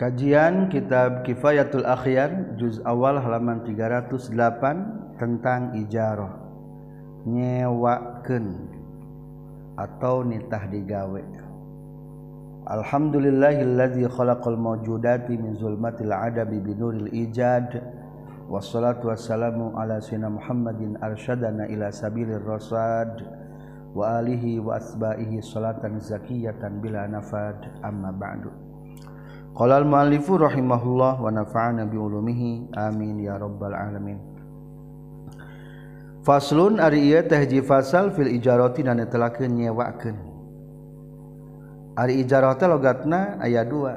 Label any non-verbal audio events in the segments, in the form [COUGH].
Kajian Kitab Kifayatul Akhyar juz awal halaman 308 tentang ijarah nyewakeun atau nitah digawe. Alhamdulillahilladzi khalaqal mawjudati min zulmatil adabi binuril ijad wassalatu wassalamu ala sayyidina Muhammadin arsyadana ila sabilir rasad wa alihi wa asba'ihi salatan zakiyatan bila nafad amma ba'du Qala al-mu'allifu rahimahullah wa nafa'ana bi ulumihi. Amin ya rabbal alamin. Faslun ari ieu teh hiji fasal fil ijarati dan netelakeun nyewakeun. Ari ijarah teh logatna aya dua.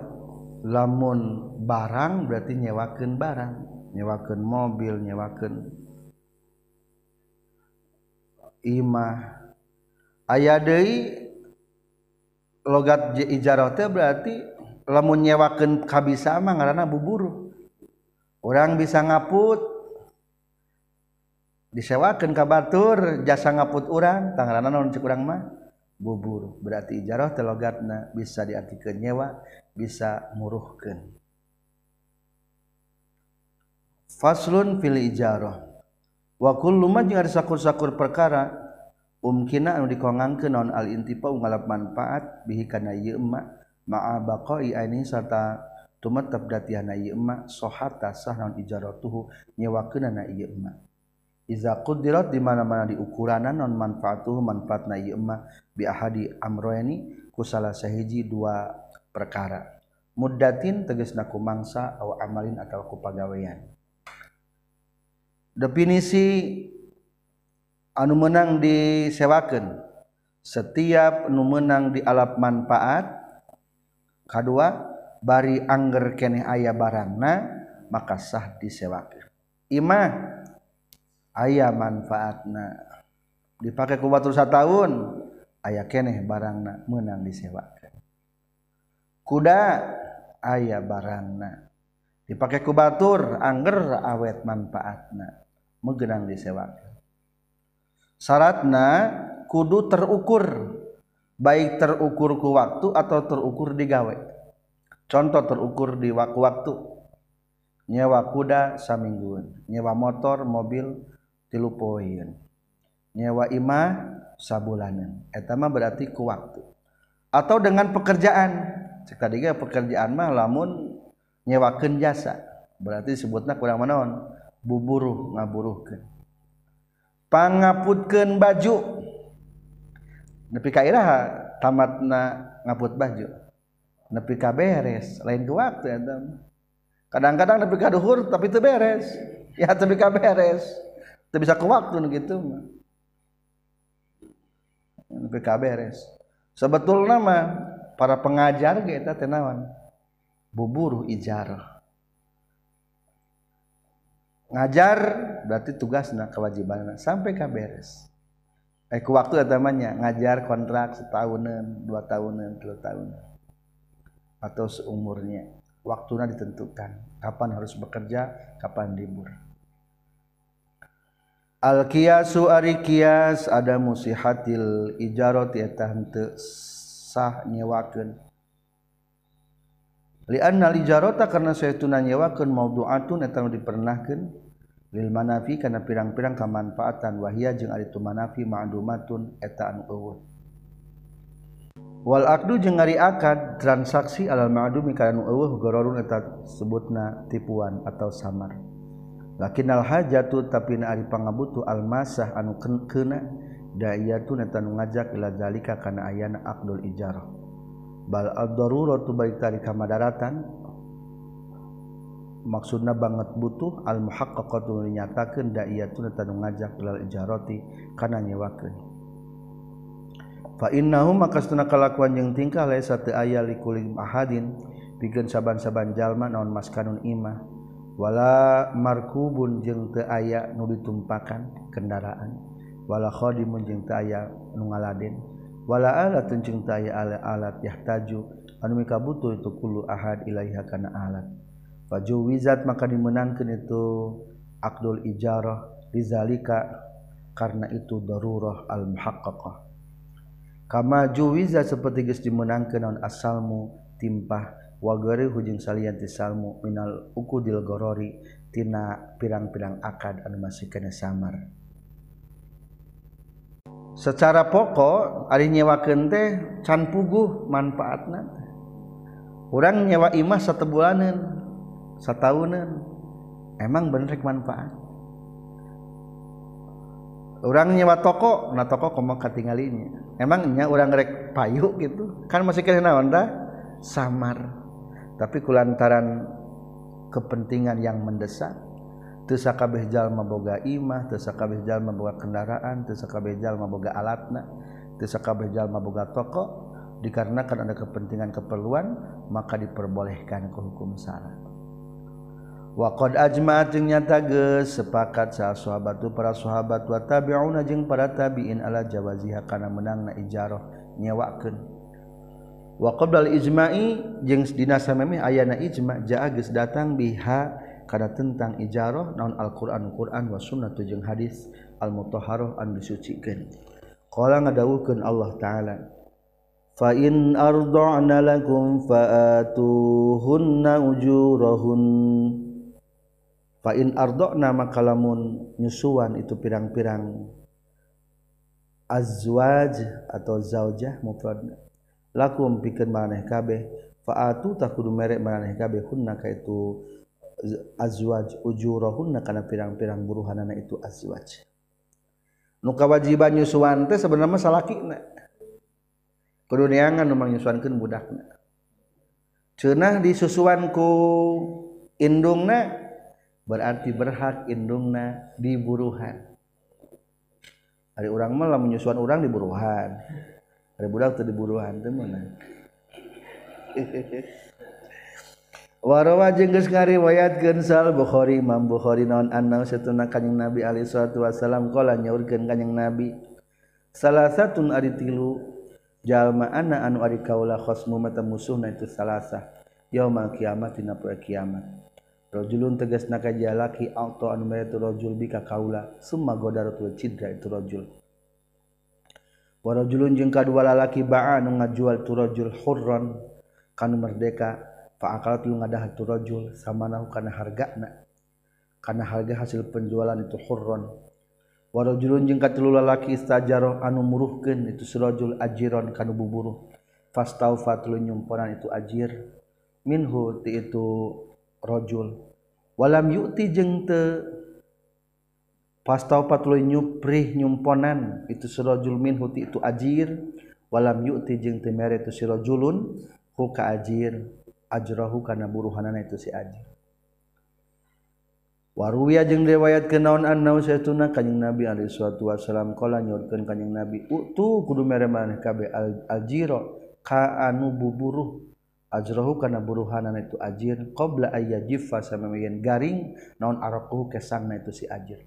Lamun barang berarti nyewakeun barang, nyewakeun mobil, nyewakeun imah. Aya deui logat ijarah teh berarti lamun nyewaken kabisa mah ngaranna buburu. Orang bisa ngaput. Disewakan ka batur jasa ngaput urang tangaranna naon kurang urang mah? Buburu. Berarti ijarah telogatna bisa diartikeun nyewa bisa muruhkeun faslun fil ijarah. Wa kullu ma jeung sakur-sakur perkara umkina anu dikongangkeun naon al intifa ngalap manfaat bihi kana ieu emak. Ma baqai ini serta tumetep datiana ieu emak sohata sah naon ijaratuhu nyewakeunana ieu emak. Iza qudirat di mana-mana di ukuranan non manfaatuhu manfaatna ieu emak bi ahadi amroyani ku salah sahiji dua perkara. Muddatin tegasna ku mangsa aw amalin atau ku pagawean. Definisi anu menang disewakeun. Setiap anu menang di alap manfaat kedua bari angger kene ayah barangna maka sah disewakan imah ayah manfaatna. Dipakai ku batur tahun ayah kene barangna menang disewakan kuda ayah barangna. Dipakai ku batur angger awet manfaatna megenang disewakan syaratna kudu terukur. baik terukur ku waktu atau terukur di gawe. Contoh terukur di waktu-waktu nyewa kuda samingguan nyewa motor mobil tilu poin. Nyewa imah sabulanan. Etama berarti ku waktu. Atau dengan pekerjaan. Cek tadi ge pekerjaan mah lamun nyewakeun jasa. Berarti sebutna kurang manaon buburuh ngaburuhkeun. Pangaputkeun baju. Nepi ka iraha tamatna ngaput baju. Nepi ka beres lain ke waktu ya kadang-kadang nepi ka duhur tapi itu beres. Ya nepi ka beres. Itu bisa ke waktu gitu mah. Nepi ka beres. Sebetulnya mah para pengajar kita tenawan buburu ijarah. Ngajar berarti tugasnya kewajiban sampai ka beres Eh, waktu namanya ngajar kontrak setahunan dua tahunan tiga tahunan atau seumurnya. Waktunya ditentukan kapan harus bekerja kapan libur. Al kiasu ari kias ada musihatil ijarot eta henteu sah nyewakeun. Li anna al ijarota karena saytuna nyewakeun maudu'atun eta dipernahkeun lil manafi kana pirang-pirang kamanfaatan. Wahia jeung ari tu manafi ma'dumatun eta anu eueuh wal aqdu jeung ari akad transaksi alal ma'dumi kana anu eueuh gororun eta sebutna tipuan atau samar. Lakinnal hajatu tapi na ari pangabutu al masah anu keuna da'iyatun eta anu ngajak ila zalika kana ayana aqdul ijarah. Bal ad-daruratu baitari kamadaratan maksudna banget butuh almuhaqqaqatun nyatakeun da'iyatun tanu ngajak ilal ijarati kana nyewakeun. Fa innahu maka satuna kalakuan jeung tingkah laisa teu aya likulim ahadin pikeun saban-saban jalma naon maskanun imah. Wala markubun jeung teu aya nu ditumpakan kendaraan. Wala khadimun jeung teu aya nu ngaladen wala alatun jeung teu aya alat yahtaju. Anu mika butuh itu kullu ahad ilaiha kana alat. Faju wizat maka dimenangkan itu akdul ijarah dizalika karena itu darurah al muhaqqaqah kama juwiza seperti geus dimenangkeun naon asalmu timpah wagari hujung salianti salmu minal ukudil gorori tina pirang-pirang akad anu masih kena samar. Secara pokok ari nyewakeun teh can puguh manfaatna. Urang nyewa imah satu bulanan setahunan emang bener manfaat. Orang nyewa toko nah toko komo katinggalinya emangnya orang rek payu gitu. Kan masih kena onda samar. Tapi kulantaran kepentingan yang mendesak tesakabeh jalma boga imah tesakabeh jalma boga kendaraan tesakabeh jalma boga alatna tesakabeh jalma boga toko dikarenakan ada kepentingan keperluan maka diperbolehkan ke hukum syarat. Waqad ajma jeung nyata geus sepakat sa sahabat tu para sahabat wa tabi'una jeung para tabi'in ala jawaziha kana menangna ijarah nyewakeun. Wa qabla al-ijma'i jeung dina samemeh ayana ijma' ja'a geus datang biha kana tentang ijarah naon Al-Qur'an Qur'an wa sunnah jeung hadis al-mutahharah anu disucikeun. Qala ngadawuhkeun Allah taala Fa in arda'na lakum fa'atuhunna ujurahun fain ardo nama kalamun nyusuan itu pirang-pirang. Azwaj atau zaujah mufrad. Lakum pikeun maneh kabeh. Faatu takudu merek maneh kabeh. Hunna ka itu azwaj ujurahunna kana pirang-pirang buruhanana itu azwaj nu kawajiban nyusuan teh sebenarnya salakina kudu neangan nu manyusuankeun budakna. Cenah disusuan ku indungna berarti berhak indungna diburuhan hari orang malah menyusuan orang diburuhan hari budak tuh diburuhan temen [LAUGHS] Warawa jengges ngariwayat gensal Bukhari Imam Bukhari naon anna satuna kanjeng Nabi alaihi salatu wasalam qala nyaurkeun kanjeng Nabi. Salasatun ari tilu jalma anna anu ari kaula khosmu mata musuhna itu salasa yaumul kiamat dina poe kiamat. rojulun tegas naka jalaki auto anu mere tu rojul bika kaula summa godaratul cidra itu rojul wa rojulun jeung kadua lalaki ba'a anu ngajual tu rojul hurron kanu merdeka fa akalat lu ngadah tu rojul samana kana hargana kana harga hasil penjualan itu hurron wa rojulun jeung katilu lalaki istajaro anu muruhkeun itu surajul ajiron kanu buburuh fastaufatul nyumponan itu ajir. Minhu ti itu rajul walam yu'ti jeung teu pastopat lu nyuprih nyumponan itu sirajul min huti itu ajir. Walam yu'ti jeng te mere itu sirajulun hu ka ajir. Ajrahu kana buruhanana itu si ajir. Waruya jeung riwayat kenaon annau saytuna kanjing Nabi alaihi salatu wasallam kala nyorkeun kanjing Nabi utu kudu mere maneh kabeh aljiro ka anu buburuh. ajrohu kana buruhanan itu ajir qabla ayyajifa samamayan garing naon araquhu kesangna itu si ajir.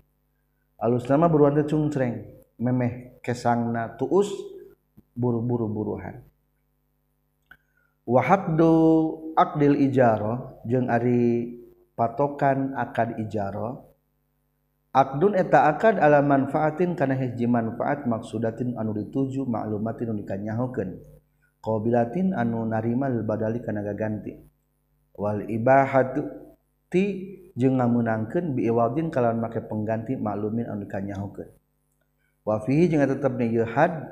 Alus nama buruan teh cungcreng memeh kesangna tuus buru-buru buruhan. Wa haddu aqdil ijaro jeung ari patokan akad ijaro Akdun eta akad ala manfaatin kana hiji manfaat maksudatin anu dituju maklumatin anu dikanyahokeun qabilatin anu narima lil badali kana gaganti wal ibahatu ti jeung ngamunangkeun biwadin kalawan make pengganti maklumin anu kanyahokeun wa fihi jeung tetep ni had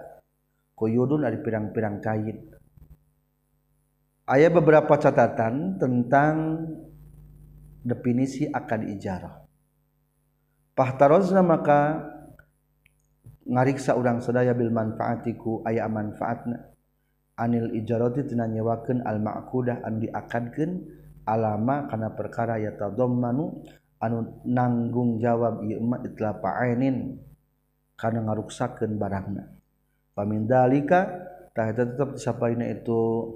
quyudun ari pirang-pirang kain. Aya beberapa catatan tentang definisi akad ijarah. Pahtarozna maka ngariksa urang sadaya bil manfaatiku aya manfaatna. anil ijarati tina nyewakeun al ma'qudah anu diakadkeun alama kana perkara ya tadammanu anu nanggung jawab ieu mah itlafa ainin kana ngaruksakeun barangna. Pamindalika tah eta tetep disapaina itu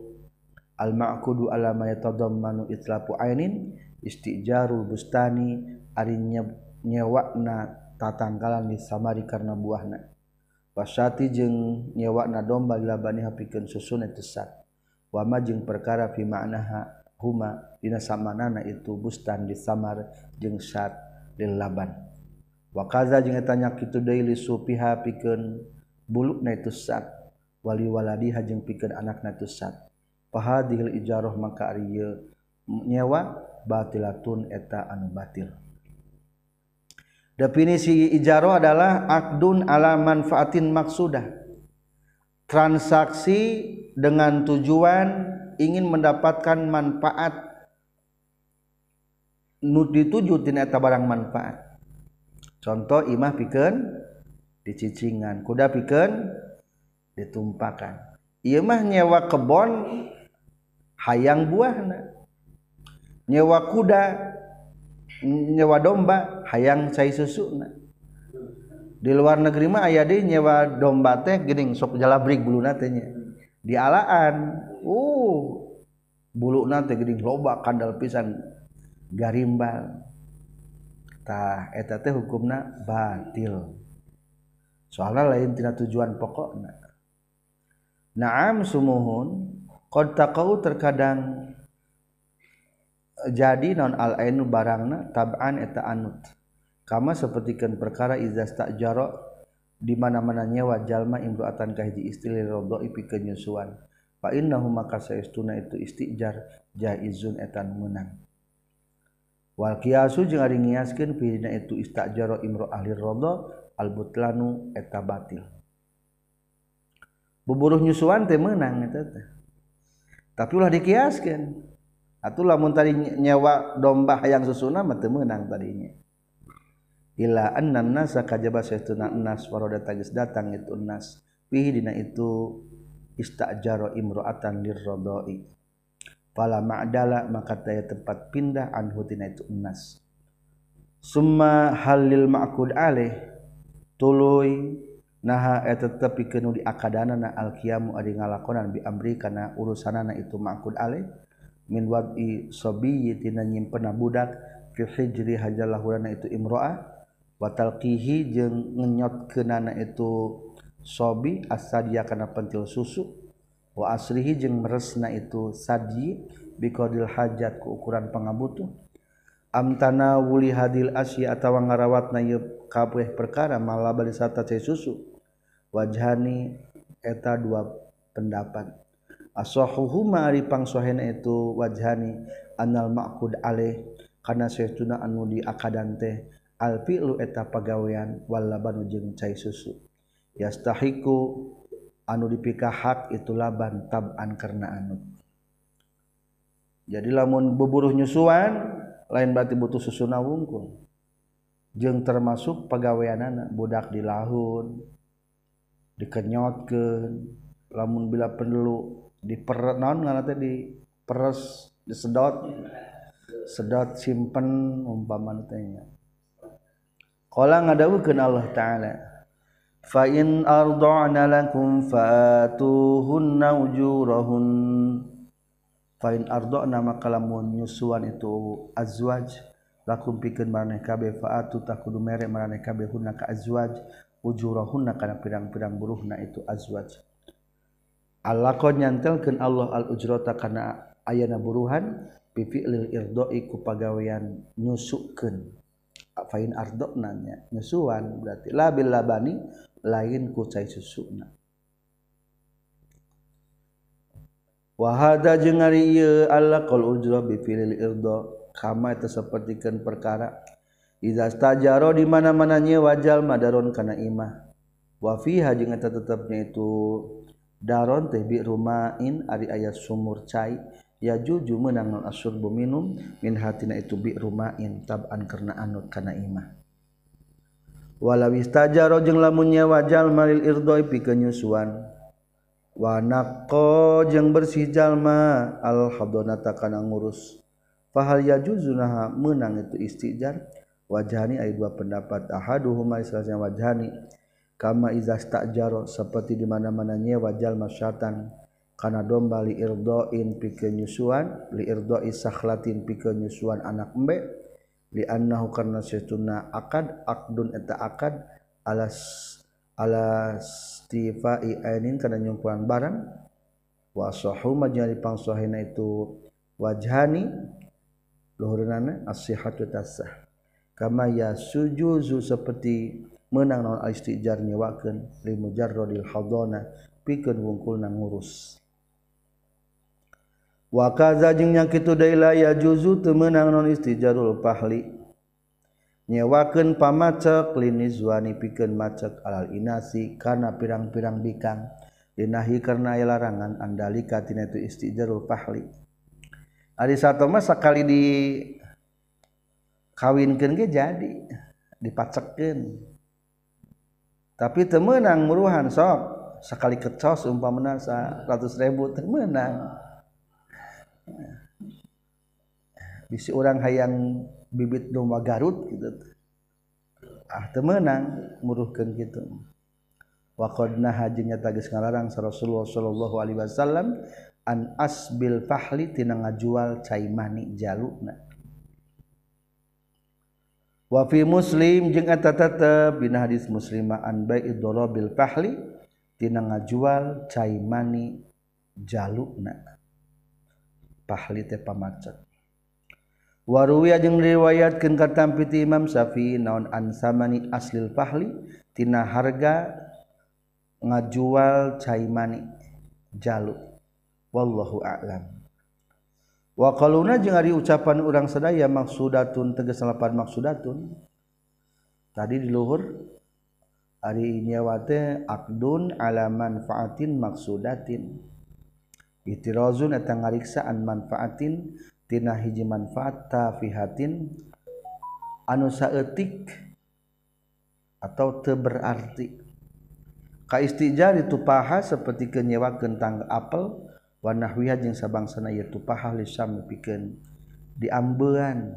al ma'qudu alama ya tadammanu itlafu ainin istijarul bustani ari nyewakna tatangkalan di samari karena buahna. Wasati jeung nyewakna domba dilabani hapikeun susun susuna sat Wama jeung perkara fi ma'naha huma dina samanana itu bustan di samar jeung syat lil laban. Wa kaza jeung eta nya kitu deui li supiha pikeun bulukna itu sat wali waladiha jeung pikeun anakna itu sat Fahadhil ijarah maka ari nyewa batilatun eta anu batil. Definisi ijarah adalah akdun ala manfaatin maksudah. Transaksi dengan tujuan ingin mendapatkan manfaat. Nu dituju tina eta barang manfaat. Contoh imah pikeun dicicingan kuda pikeun ditumpakan. Ieu mah nyewa kebon hayang buahna. Nyewa kuda nyewa domba hayang cai susu di luar negeri mah aya di nyewa domba teh gering sok jalabrik bulu natenya di alaan uh bulu nate gering loba kandal pisan garimbal. Tah eta teh hukumna batil. Soalnya lain tidak tujuan pokokna. Naam sumuhun qad taqau terkadang jadi non al-ainu barangna tab'an eta anut. Kama sapertikeun perkara izas tak di mana-mana nyewa jalma imru'atan ka hiji istri rodoi pikeun nyusuan fa innahu maka saestuna itu istijar jaizun etan menang. Wal qiyasu jeung ari ngiaskeun pidina itu istajara imru ahli radha al butlanu eta batil. Buburuh nyusuan teh menang eta teh. Tapi ulah dikiaskeun. Atuh lamun tadi nyewa domba hayang susuna mah teu meunang tadinya. Ila anna nasa kajaba saytuna nas warada tagis datang itu nas. Fihi dina itu istajaro imro'atan lirrodoi. Fala ma'dala maka daya tempat pindah anhu tina itu nas. Summa halil ma'kud alih tuluy naha eta tepi kenu di akadana na alkiyamu adi ngalakonan bi amri kana urusanana itu ma'kud alih min wad'i sabiyyi tina nyimpenna budak fi hijri hajalahurana itu imro'ah wa talqihi jeung ngenyotkeunana itu sobi asadia kana pentil susu wa asrihi jeung meresna itu sadji biqadil hajat ku ukuran pangabutuh amtana wuli hadil asya atawa ngarawatna ye kabeh perkara malah balisata cai susu. Wajhani eta dua pendapat. asohuhuma ari pangsohena itu wajhani anal makud alaih kana saytuna anu diakadan teh al fi'lu eta pagawean wal labanu jeung cai susu. Yastahiku anu dipikahak itu laban tab'an karena anu. Jadi lamun beburuh nyusuan lain berarti butuh susuna wungkul jeung termasuk pagaweanana budak di lahun dikenyotkeun lamun bila perlu di per non ngarana di peres disedot sedot simpen umpama teh Qala ngadawukeun Allah taala fa in arda'na lakum fatuhunna ujurahun. Fa in arda'na maka lamun nyusuan itu azwaj lakum pikeun maraneh kabeh faatu takudu mere maraneh kabeh hunna ka azwaj ujurahunna kana pirang-pirang buruhna itu azwaj Allah kau nyantelkan Allah al-ujrota karena ayana buruhan bifi'lil irdoi ku pagawean nyusukeun afain ardok nanya nyusuan berarti labil labani lain ku cai susuna wahada jeung ari ieu Allah qul ujra bifi'lil irdo kama itu sapertikeun perkara. Iza stajaro di mana-mana nyewa jalma daron kana imah. Wa fiha jeung eta tetepnya itu daron tebi rumain ari ayat sumur cai. Ya juju menang non asurbu minum min hatina itu bi rumain tab'an karena anut kana imah. Walau istajaro jeung lamunnya wajal malil irdoi pikenyusuan wanako jeung bersih jalma al hadonata kana ngurus. Fahal ya juzunaha menang itu istijar. Wajhani ada dua pendapat. Ahaduhuma istilahnya wajhani. Kama iza stajaro seperti di mana-mana nyewa jalma syatan kana domba li irdoin pikeun nyusuan li irdoi sakhlatin pikeun anak embe li annahu karna satuna akad akdun eta akad alas alas tifai ainin kana nyumpuan barang. Wa sahu pangsohina itu wajhani luhurna as-sihhatu tasah kama ya sujuzu seperti menang non istijar nyewakeun li mujarradil hadana pikeun wungkulna ngurus. Wakazanya ya juzu temenang non istijarul pahli. Nyewaken pamacak linizwani piken macet alal inasi karena pirang-pirang bikang. Dinahi karena larangan andalika tina itu istijarul pahli. Ari satu masa sekali di kawinkan ge jadi dipacekeun tapi temenang muruhan sok. Sekali kecos umpam menasa ratus ribu temenang bisi orang hayang bibit domba garut gitu. Ah temenang muruhkan gitu waqadna hajingnya tagis ngalarang Rasulullah sallallahu alaihi wasallam an asbil fahli tina ngajual cai mani jalukna. wafi muslim jeung eta tetep dina hadis muslim an bai'i dorobil fahli tina ngajual cai mani jalukna. Pahli teh pamacet. Waruya jeung riwayatkeun katam piti Imam Syafi'i naon an samani aslil fahli tina harga ngajual cai mani jaluk. Wallahu a'lam. wa qaluna jeung ari ucapan urang sadaya maksudatun tegeselapan maksudatun. Tadi di luhur ari inyawate akdun ala manfaatin maksudatin. Itirazun eta ngariksaan manfaatin tina hiji manfaat tafihatin. Anu saeutik atau teu berarti ka istijari tupaha seperti kenyewakeun tangga apel Wanahwiha jeung sabangsana yaitu pahal lisam pikeun diambean.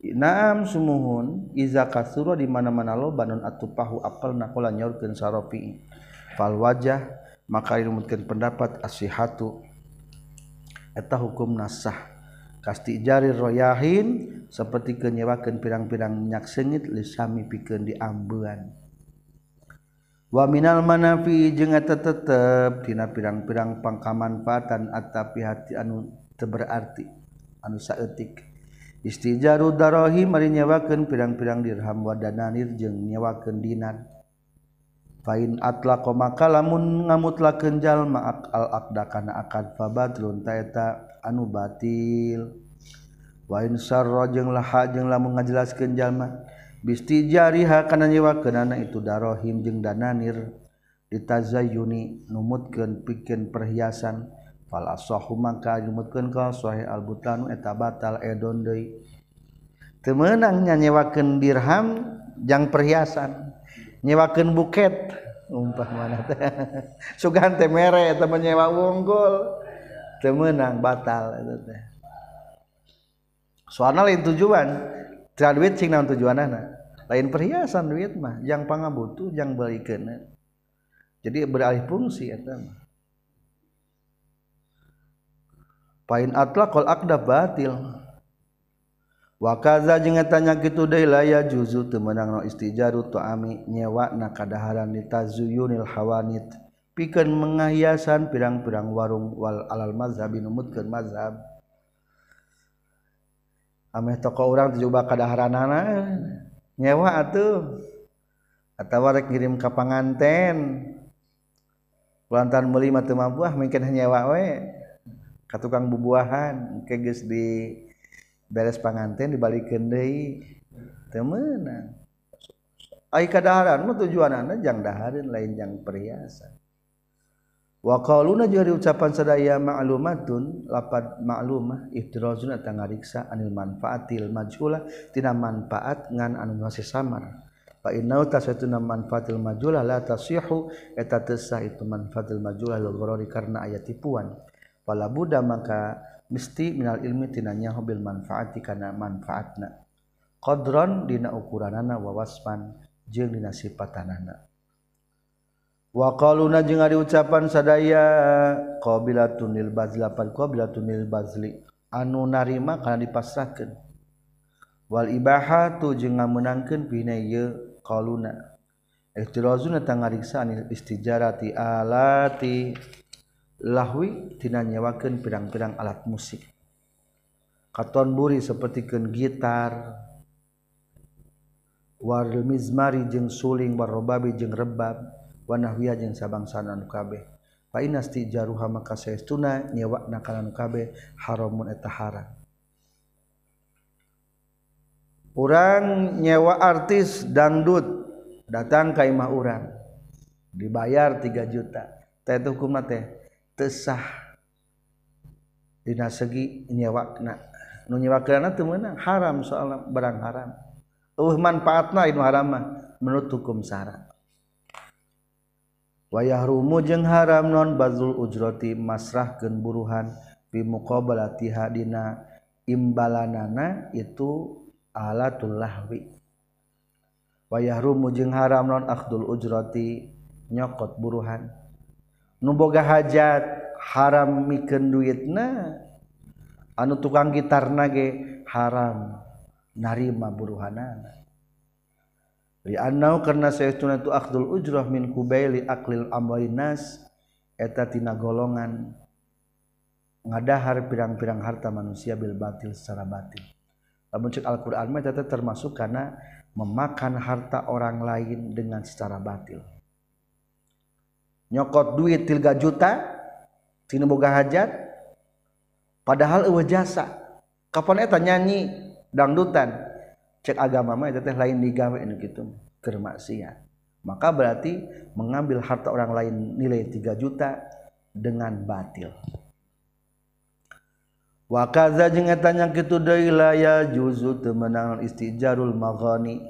Naam sumuhun iza kasura di mana-mana loba nun atupahu apel nakola nyaurkeun sarofi. Fal wajah maka dirumutkeun pendapat asihatu eta hukum nasah kasti jarir royahin seperti kenyewakan pirang-pirang minyak sengit lisami pikeun diambean. wa minal manafi jeung eta tetep dina pirang-pirang pangkamanfaatan atapi hati anu teu berarti anu saeutik. Istijaru darahi mari nyewakeun pirang-pirang dirham wa dananir jeung nyewakeun dinar. Fain atlaqa maka lamun ngamutlakeun jalma al aqda kana akad fabatlun ta taeta anu batil. Wa in sarra jeung laha jeung lamun ngajelaskeun jalma bistijariha kana nyewakeunana itu darohim jeung dananir ditazayuni numutkeun pikeun perhiasan. Fal asahu mangka numutkeun ka sahih al butanu eta batal edon deui. Teu meunang nyanyewakeun dirham jang perhiasan nyewakeun buket. Umpah mana teh? [LAUGHS] Sugan teh mere eta menyewa unggul teu meunang batal eta teh. Soalna lain tujuan teu duit cing naon tujuanana? Lain perhiasan duit mah. Yang pangabutuh yang balikeun jadi beralih fungsi eta mah. Pain atlaqal aqda batil. Wakaza jeung tanya kitu deui la ya juzu teu meunang istijaru tuami nyewa na kadaharan litazuyunil hawanit. Pikeun menghiasan pirang-pirang warung wal alal mazhab numutkeun mazhab ame toko orang dijubah kadaharanana eh. nyewa atuh. Atau rek ngirim ke panganten. Lantaran meuli mah teu mampu ah mungkin nyewa we. Ka tukang bubuahan ke geus di beres panganten dibalikeun deui. Teu meunang. Ai kadaharan mah tujuanna jang dahareun lain jang perhiasan. Wauna juga diucapan sedaya ma'lumatun lapat maklumah iftirozuna tangariksa anil manfaatil majula tina manfaat ngan anu ngasih samar. Fa innau tasatuna manfaatil majula la tasihu eta tesah itu manfaatil majula lil gharari karena aya tipuan. Wala buddha maka mesti minal ilmi tinanya hobil manfaati kana manfaatna. Qadron dina ukuranana wa wasfan jeung dina sifatanana. waqaluna jeung ari ucapan sadaya qabilatunil bazli lapan qabilatunil bazli. Anu narima kana dipasrahkeun. Wal ibahatu jeung ngameunangkeun pina ieu qaluna. Ihtirazuna tangariksa anil istijarati alati. Lahwi tina nyewakeun pirang-pirang alat musik. Katon buri sapertikeun gitar. War mizmari jeung suling warobabi jeung rebab. wanahwiya jeung sabangsana nu kabeh. Fa inasti jaruha maka saestuna nyewa na kana nu kabeh haramun eta haram. Urang nyewa artis dangdut datang ka imah urang dibayar 3 juta. Teh hukum teh tesah dina segi nyewakna nu nyewakna teu meunang haram soal barang haram. Eueuh manfaatna inu haram mah menurut hukum syara wayah rumu jeung haram non bazul ujroti masrahkeun buruhan pi muqabalatiha dina imbalanana itu alatul lahwi. Wayah rumu jeung haram non akhdul ujroti nyokot buruhan. Nu boga hajat haram mikeun duitna anu tukang gitar nage haram narima buruhanana. Karena saya itu Abdul ujrah min kubaili aklil amwalinas etatina golongan ngadahar pirang-pirang harta manusia bil batil secara batil lamun cek Al-Qur'an mah termasuk karena memakan harta orang lain dengan secara batil. Nyokot duit 3 juta tina boga hajat padahal eueuh jasa. Kapan eta nyanyi dangdutan cek agama mah itu teh lain digawe anu kitu keur maksiat. Maka berarti mengambil harta orang lain nilai 3 juta dengan batil. Wa kaza jeung eta nya kitu deui la ya juzu teu meunang istijarul maghani.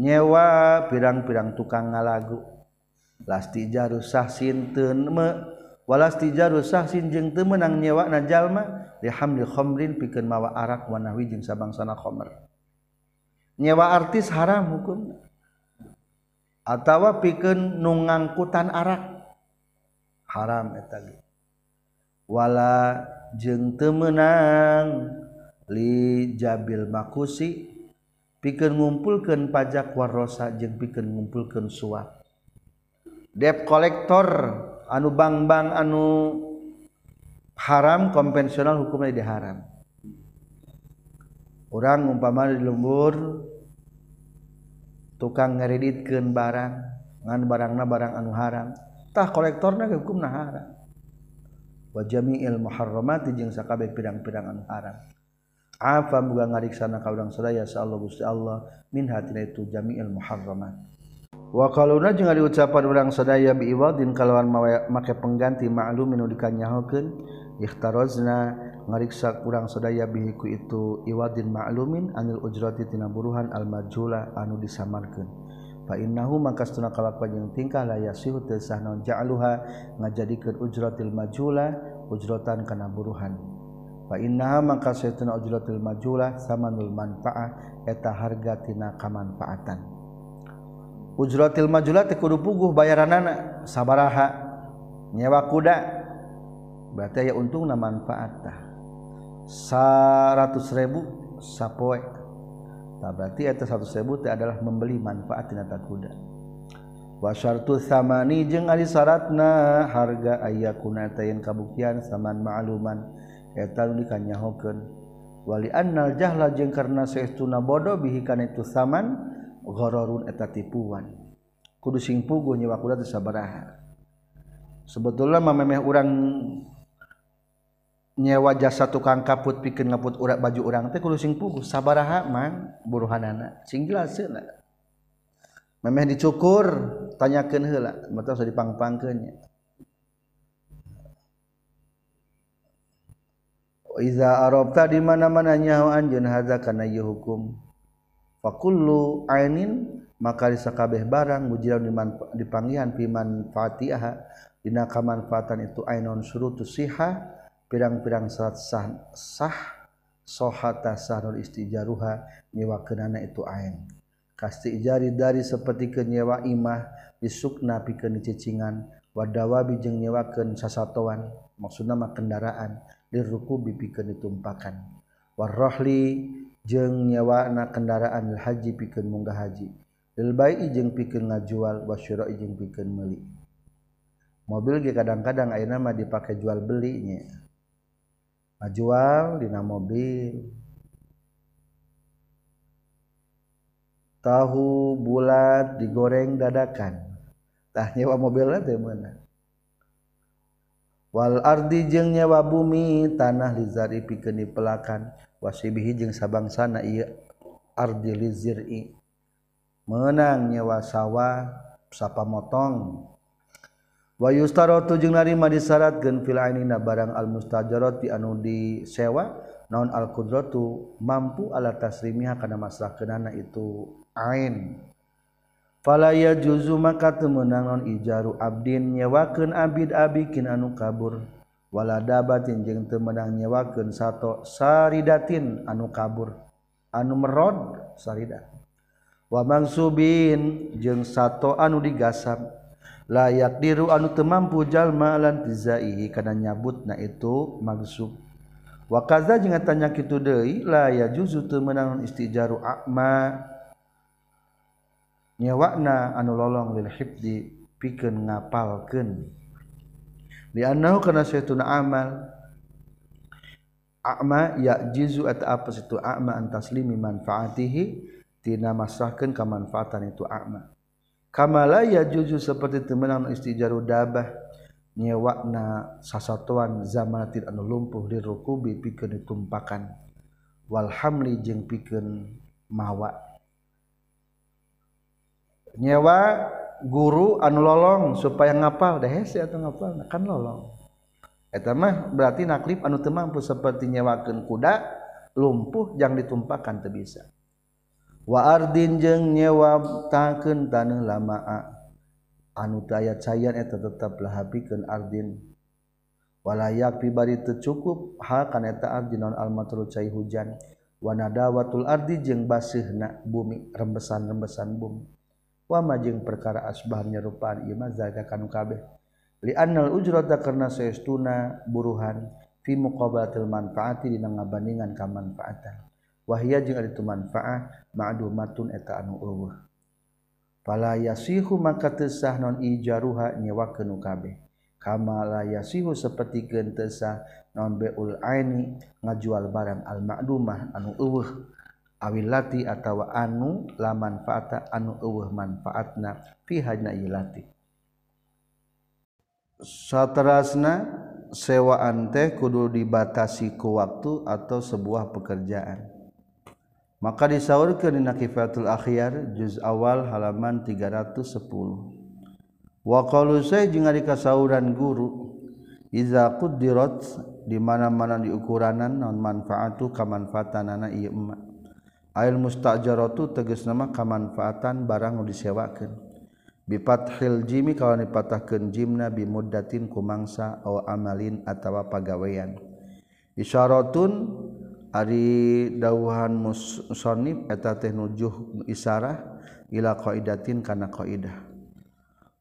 Nyewa pirang-pirang tukang ngalagu. Lastijaru sahsin teu walastijaru sahsin jeung teu meunang nyewa na jalma lihamli khamrin pikeun mawa arak wa nahwi jeung sabangsana khamr nyewa artis haram hukum. Atau piken nu ngangkutan arak. Haram etagi wala jeng temenang li jabil makusi pikeun ngumpulkan pajak warosa jeng pikeun ngumpulkan suap. Debt kolektor anu bang-bang anu haram konvensional hukumnya diharam haram. orang umpama di lembur tukang ngereditkeun barang ngan barangna barang anu haram tah kolektorna hukumna haram. Wa jami'il muharramati jeung sakabeh pirang-pirang anu haram. Afa muga ngariksana ka urang sadaya sallallahu gusti Allah min hatina itu jami'il muharramat. Wa qaluna jeung ari ucapan urang sadaya bi iwadin kalawan make pengganti ma'lumin nu dikanyahokeun ikhtarozna ngariksa kurang sedaya bihiku itu iwadin ma'lumin anil ujrati tina buruhan al majula anu disamarkeun. Fa innahu maka tuna kalakuan yang tingkah la yasihu teu sah naon ja'aluha ngajadikeun ujratil majula ujratan kana buruhan. Fa innaha maka saytuna ujratil majula samanul manfaah eta harga tina kamanfaatan. Ujratil majula teh kudu puguh bayaranana sabaraha nyewa kuda berarti ya untung na manfaat tah 100.000 sapoe. Nah, berarti itu ribu itu adalah membeli manfaat tina kuda. Wa syartu samani jeung ari syaratna harga ayakuna tayin kabuktian saman ma'luman eta nu dikanyahokeun. Wali annal jahla jeung karna saestuna bodoh bihi kana itu saman ghararun eta tipuan. Kudu sing puguh nyewa kuda teh sabaraha. Sebetulnya mamemeh urang nyewa jasa tukang kaput pikir ngaput urat baju orang teh kudu sing puguh sabaraha man buruhanana sing jelasna memeh dicukur tanyakeun heula mata usah dipangpangkeun nya Iza arabta di mana-mana nyaho anjeun hadza kana hukum. Fakullu ainin maka disakabeh barang mujilan dipanggihan fi manfaatiha. Dina kamanfaatan itu ainon syurutus siha pirang-pirang salat sah sah sohata sahrul istijaruha nyewa kenana itu ain kasti ijari dari seperti kenyewa imah disukna pikeun dicecingan wadawabi jeung nyewakeun sasatoan maksudna mah kendaraan liruku pikeun ditumpakan warrohli jeung nyewana kendaraan lil haji pikeun munggah haji. Lil bai'i jeung pikeun ngajual wasyira'i jeung pikeun meuli. Mobil ge kadang-kadang ayeuna mah dipake jual belinya ngajual dina mobil. Tahu bulat digoreng dadakan. Tah nyewa mobil teh mana wal ardi jeung nyewa bumi tanah lizari pikeun pelakan wasibihi jeung sabangsana ieu ardi liziri menang nyewa sawah sapamotong wayustarotu jeung narima disyaratkeun fil ainina barang al mustajarati anu disewa. Naon al qudratu mampu ala tasrimiha kana masrahkeunana itu ain. Falaya juzu maka temenang non ijaru abdin nyewakeun abid abikin anu kabur. Wala dabatin jeung temenang nyewakeun sato saridatin anu kabur. Anu merod saridat. Wa mangsubin jeung sato anu digasab layak diru anu temampu jalmalan tizaihi karena nyabut na itu maksud. Wakaza jeung tanya kitu deui la ya juzu teu meunang istijaru akma nyewakna anu lolong lil hibdi pikeun ngapalkeun. Li annahu kana saytuna amal. Akma ya jizu at apa situ akma an taslimi manfaatihi tina masrahkeun ka manfaatan itu akma kamala ya juju seperti temenan istijaru dabah. Nyewakna sasatuan zamanatin anu lumpuh di rukubi pikeun ditumpakan. Wal hamli jeung pikeun mawa. Nyewa guru anu lolong supaya ngapal. Deh hese atau ngapal kan lolong. Eta mah berarti naklip anu teu mampu seperti nyewakeun kuda lumpuh yang ditumpakan teu bisa. waardin jeung nyewab taken tanah lamaa. Anu tayat sayyan eta tetaplah habikeun ardin. Walayak pribadi tercukup hal kana eta ardin non almatru cai hujan. Wanadawatul ardi jeung basihna bumi rembesan-rembesan bumi. Wa jeung perkara asbah nyerupaan ieu zaga kanu kabeh. Li annal ujrata karna saestuna buruhan fi muqabalatil manfaati dina ngabandingan ka manfaatan. wahia jeung ari itu manfaah ma'dumatun eta anu eueuh. Fala yasihu maka teu sah non ijaruha nyewakeun kabeh. Kama la yasihu sapertikeun teu sah non beul aini ngajual barang al ma'dumah anu eueuh. Awilati atawa anu la manfaata anu eueuh manfaatna fi hajna ilati saterasna sewaan teh kudu dibatasi ku waktu atau sebuah pekerjaan. maka disaurkan di Nakifatul Akhyar juz awal halaman 310 wa qalu say jeung ari kasauran guru iza quddirat di mana-mana di ukuranan non manfaatu kamanfaatanana ieu emma. Ail mustajaratu tegas nama kamanfaatan barang nu disewakeun. Bi fathil jimi kalau dipatahkeun jimna bi muddatin kumangsa aw amalin atawa pagawean. Isyaratun Ari dahuhan musonib eta teh nujuh isarah ila qaidatin kana qaidah.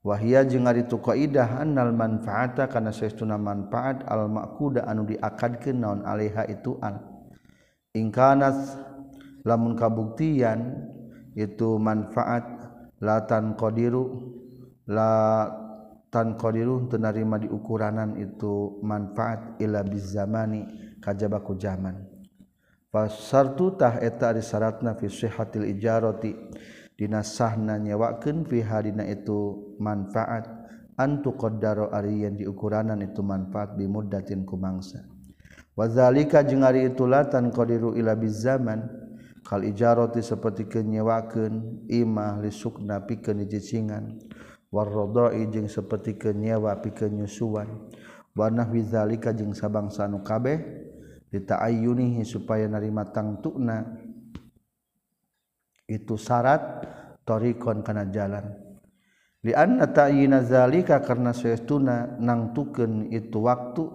Wahia jeung ari tu qaidah annal manfaata kana saestuna manfaat al maquda anu diakadkeun naon alaiha itu al ingkanas lamun kabuktian itu manfaat latan qadiru la tan qadiru teu narima diukuranan itu manfaat ila bizamani kajabaku zaman pasartutah eta disyaratna dina sahna nyewakeun fi hadina itu manfaat. Antu qaddaro Ari yang diukuranan itu manfaat bimudatin kumangsa. Wazalika jeung ari itu latan qadiru ila bizaman kal ijarati saperti kenyewakeun imah lisukna pikeun jicingan. Warrodoi jeung saperti kenyewa pikeun nyusuan. Wa nahwi zalika jeung sabangsa nu kabeh. ditaayunihi supaya narima tangtukna itu syarat torikon kana jalan. Li anna ta'yina zalika karena saestuna nangtukeun itu waktu.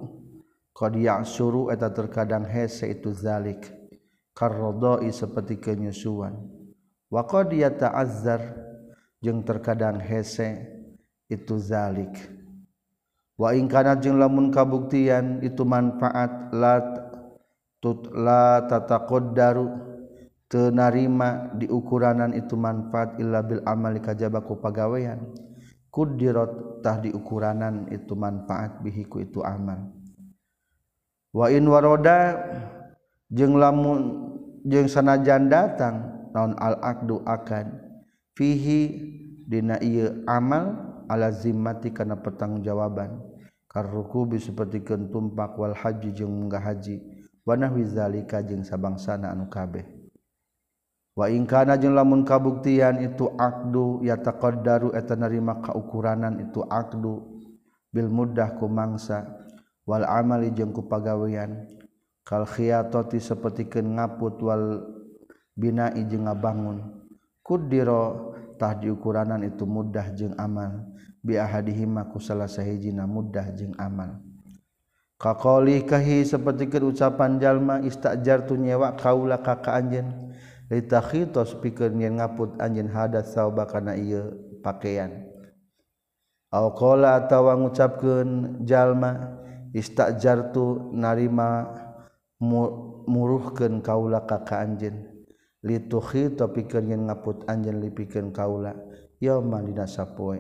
Qad ya'suru eta terkadang hese itu zalik. Karrodoi seperti kenyusuan. Wa qad yata'azzar jeung terkadang hese itu zalik. Wa in kana jeung lamun kabuktian itu manfaat lat tutla tatakod daru tenarima di ukuranan itu manfaat illa bil amali kajabaku pagawean kudirot tah di ukuranan itu manfaat bihiku itu amal. Wa in waroda jeung lamun jeung sanajan datang naon al aqdu akad fihi dina ieu amal ala zimmati kana pertanggungjawaban karukubi seperti kentumpak wal haji jeung munggah haji. wanahwizalika jeung sabangsana anu kabeh. Wa ingkana jeung lamun kabuktian itu aqdu ya taqaddaru eta narima kaukuranan itu aqdu bil mudah ku mangsa wal amali jeung ku pagawean kal khiyatati sapertikeun ngaput wal binai jeung ngabangun. Kudiro tah diukuranan itu mudah jeung amal bi ahadihima ku salah sahijina mudah jeung amal. Kakoli kahi seperti ke ucapan jalma istajar tu nyewa kaula kaka anjen. Lita khitos pikir nyen ngaput anjen hadat sauba kana iya pakaian. Au kola atau ngucapkan jalma istajar tu narima muruhkan kaula kaka anjen. Litu khito pikir nyen ngaput anjen lipikan kaula. Yauma dina sapoe.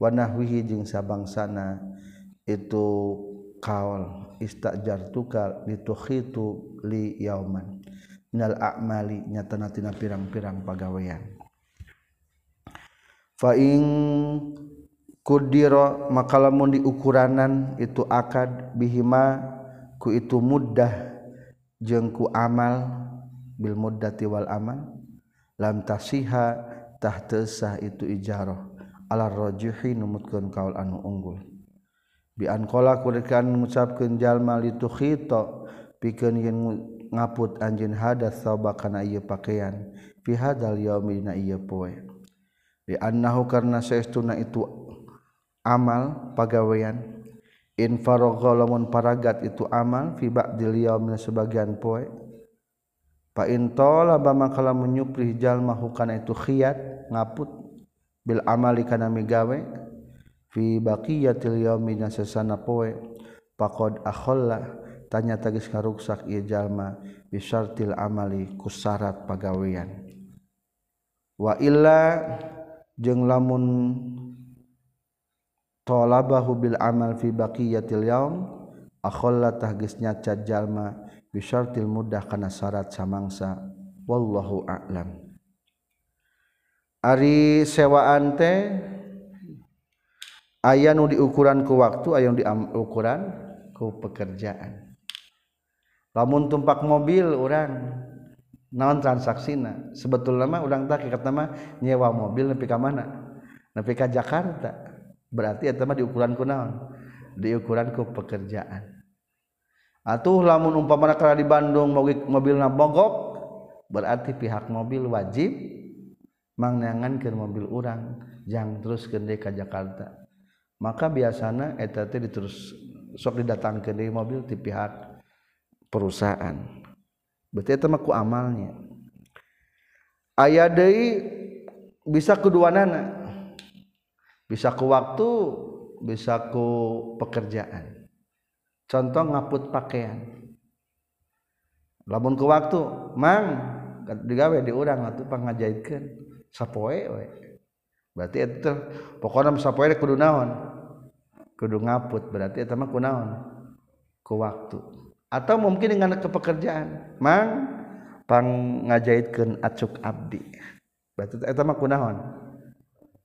Wanahwihi jeung sabangsana itu kaol istajar tukal dituhitu li yauman. Minal a'mali nyatana tina pirang-pirang pagawean. Fa ing kudira maka lamun diukuranan itu akad bihima ku itu muddah jeung ku amal bil muddati wal amal lam tasiha tah itu ijarah. Ala rajihi numutkeun kaul anu unggul. biankola kurikan mengucapkan jalma itu khito pikeun yen ngaput anjin hadas sabab kana ieu pakaian fi hadal yaumi dina ieu poe. Bi annahu karna saestuna itu amal pagawean. In faragha lamun paragat itu amal fi ba'dil yaumi sebagian poe. Fa in talaba maka lamun nyuplih jalma hukana itu khiyat ngaput bil amali kana migawe fi baqiyatil yaumi dan sesana poe faqad akhalla tanya tagis karuksak ieu jalma bisyartil amali kusarat pagawean. Wa illa jeung lamun talabahu bil amal fi baqiyatil yaum akhalla tahgisnya cad jalma bisyartil mudah kana syarat samangsa wallahu a'lam. Ari sewaan teh aya nu diukuran ku waktu aya di ukuran ku pekerjaan. Lamun tumpak mobil orang naon transaksina? Sebetulnya mah urang tak kata mah nyewa mobil nepi ka mana? Nepi ka Jakarta. Berarti eta mah diukuran ku naon? Diukuran ku pekerjaan. Atuh lamun umpamana kala di Bandung mobilna bogok berarti pihak mobil wajib mangnangan ke mobil urang jang terus gede ka Jakarta. maka biasanya eta teh diterus sok didatangkeun di mobil ti pihak perusahaan. Berarti eta mah ku amalnya. Aya deui bisa kuduanana bisa ku waktu bisa ku pekerjaan. Contoh ngaput pakaian. Lamun ku waktu mang digawe diurang atuh pangajaitkeun sapoe we. berarti itu pokoknya musapoe kudu naon? Kudu ngaput berarti itu mah kunaon ke waktu. Atau mungkin dengan kepekerjaan mang pang ngajaitkeun acuk abdi. Berarti itu mah kunaon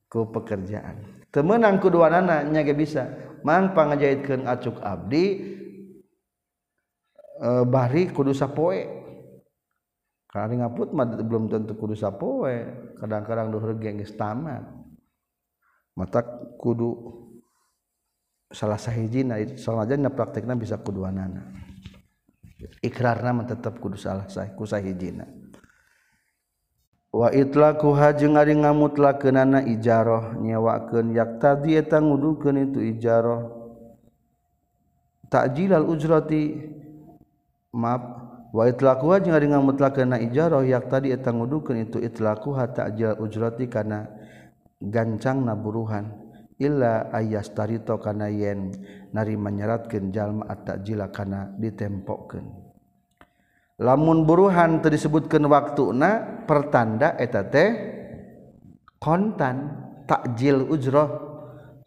ku pekerjaan. Temenang kuduanana nya ge bisa. Mang pang ngajaitkeun acuk abdi e, bari kudu sapoe karena ngaput mah belum tentu kudu sapoe kadang-kadang duhur gengis tamat. mata kudu salah sahiji soalnya praktekna bisa kuduanana. Ikrarna tetap kudu salah sahih ku sahijina. Wa itlaku haji ngari ngamutlakeunana ijaroh nyewakeun yak tadi eta ngudukeun itu ijaroh. Ta'jilal ujrati maaf wa itlaku haji ngari ngamutlakeunana ijaroh yak tadi eta ngudukeun itu itlaku ta'jilal ujrati kana gancang naburuhan illa ayas tarito kana yen nari menyeratkan jalma at-ta'jila kana ditempokkan lamun buruhan teu waktu na pertanda eta teh kontan takjil ujroh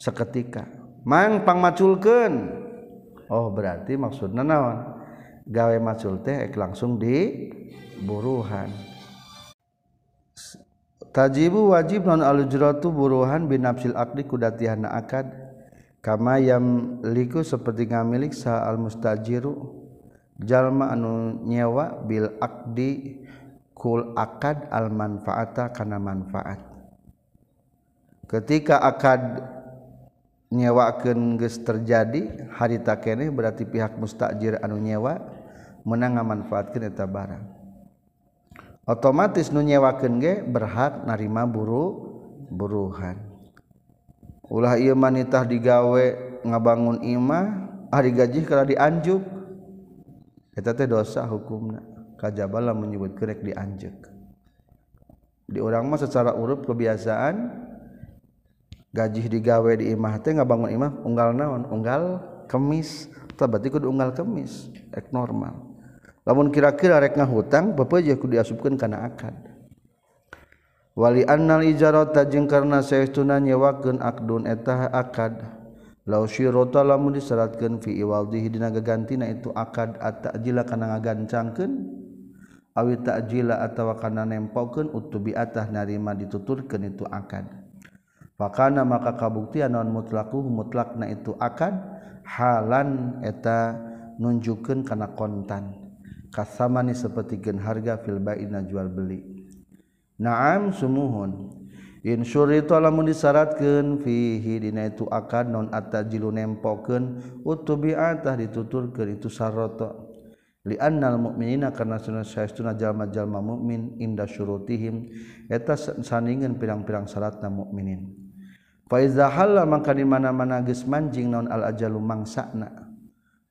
seketika. Mang pangmaculkeun. Oh berarti maksudna naon? Gawe macul teh langsung di buruhan. Tajibu wajib non alujratu buruhan binafsil akdi kudatihan akad. Kamayam liku seperti ngamilik sa al mustajiru jalma anu nyewa bil akdi kul akad al manfaata kana manfaat. Ketika akad nyewakeun geus terjadi harita keneh berarti pihak mustajir anu nyewa menang manfaatkeun eta barang otomatis nunyewaken ge berhak narima buru buruhan. Ulah ieu manitah digawe ngabangun imah hari gaji kalau dianjuk. Eta teh dosa hukumna. Kajabala menyebut kerek dianjuk. Di orang mah secara urup kebiasaan gaji digawe di imah teh ngabangun imah unggal naon? Unggal kemis. Tah berarti kudu unggal kemis. Ek normal. lamun kira-kira rek rekna hutang kudu diasupkeun kana akad. Wali annal ijarata jeung karna saestuna nyewakeun akdun eta akad. Law syirata lamun disaratkeun fi iwaldihi dina gagantina itu akad at-ta'jila kana ngagancangkeun awi ta'jila atawa kana nempokeun utubi atah narima dituturkeun itu akad. Fakana maka kabuktian non mutlaku mutlakna itu akad halan eta nunjukkeun kana kontan. kasamani seperti gen harga filbaina jual beli. Naam sumuhun. In syuritu lamun disyaratkeun fihi dina itu akad non atajilu nempokeun utubi atah dituturkeun itu sarata. Li annal mu'minina karena sunnah saestuna jalma-jalma mukmin inda syurutihim eta sandingan pirang-pirang syaratna mukminin fa iza halla maka di mana-mana geus manjing non al ajalu mangsana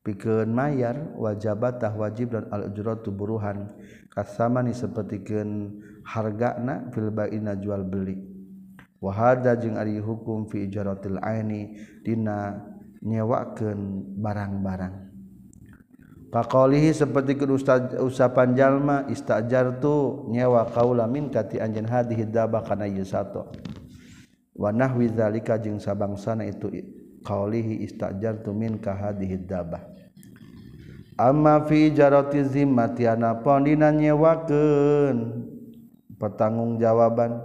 pikeun mayar wajabatah wajib dan al ujratu buruhan kasamani sapertikeun hargana fil baina jual beli wa hada jeung ari hukum fi ijaratil aini dina nyewakeun barang-barang Pakolihi seperti ke usapan jalma istajar tu nyewa kaula min kati anjen hadih daba kana ieu sato. Wa nahwi zalika jeung sabangsana itu kaulihi istajar tu min ka hadih. Ama fi jaroti zimmatiana pondina nyewakeun. Pertanggung jawaban.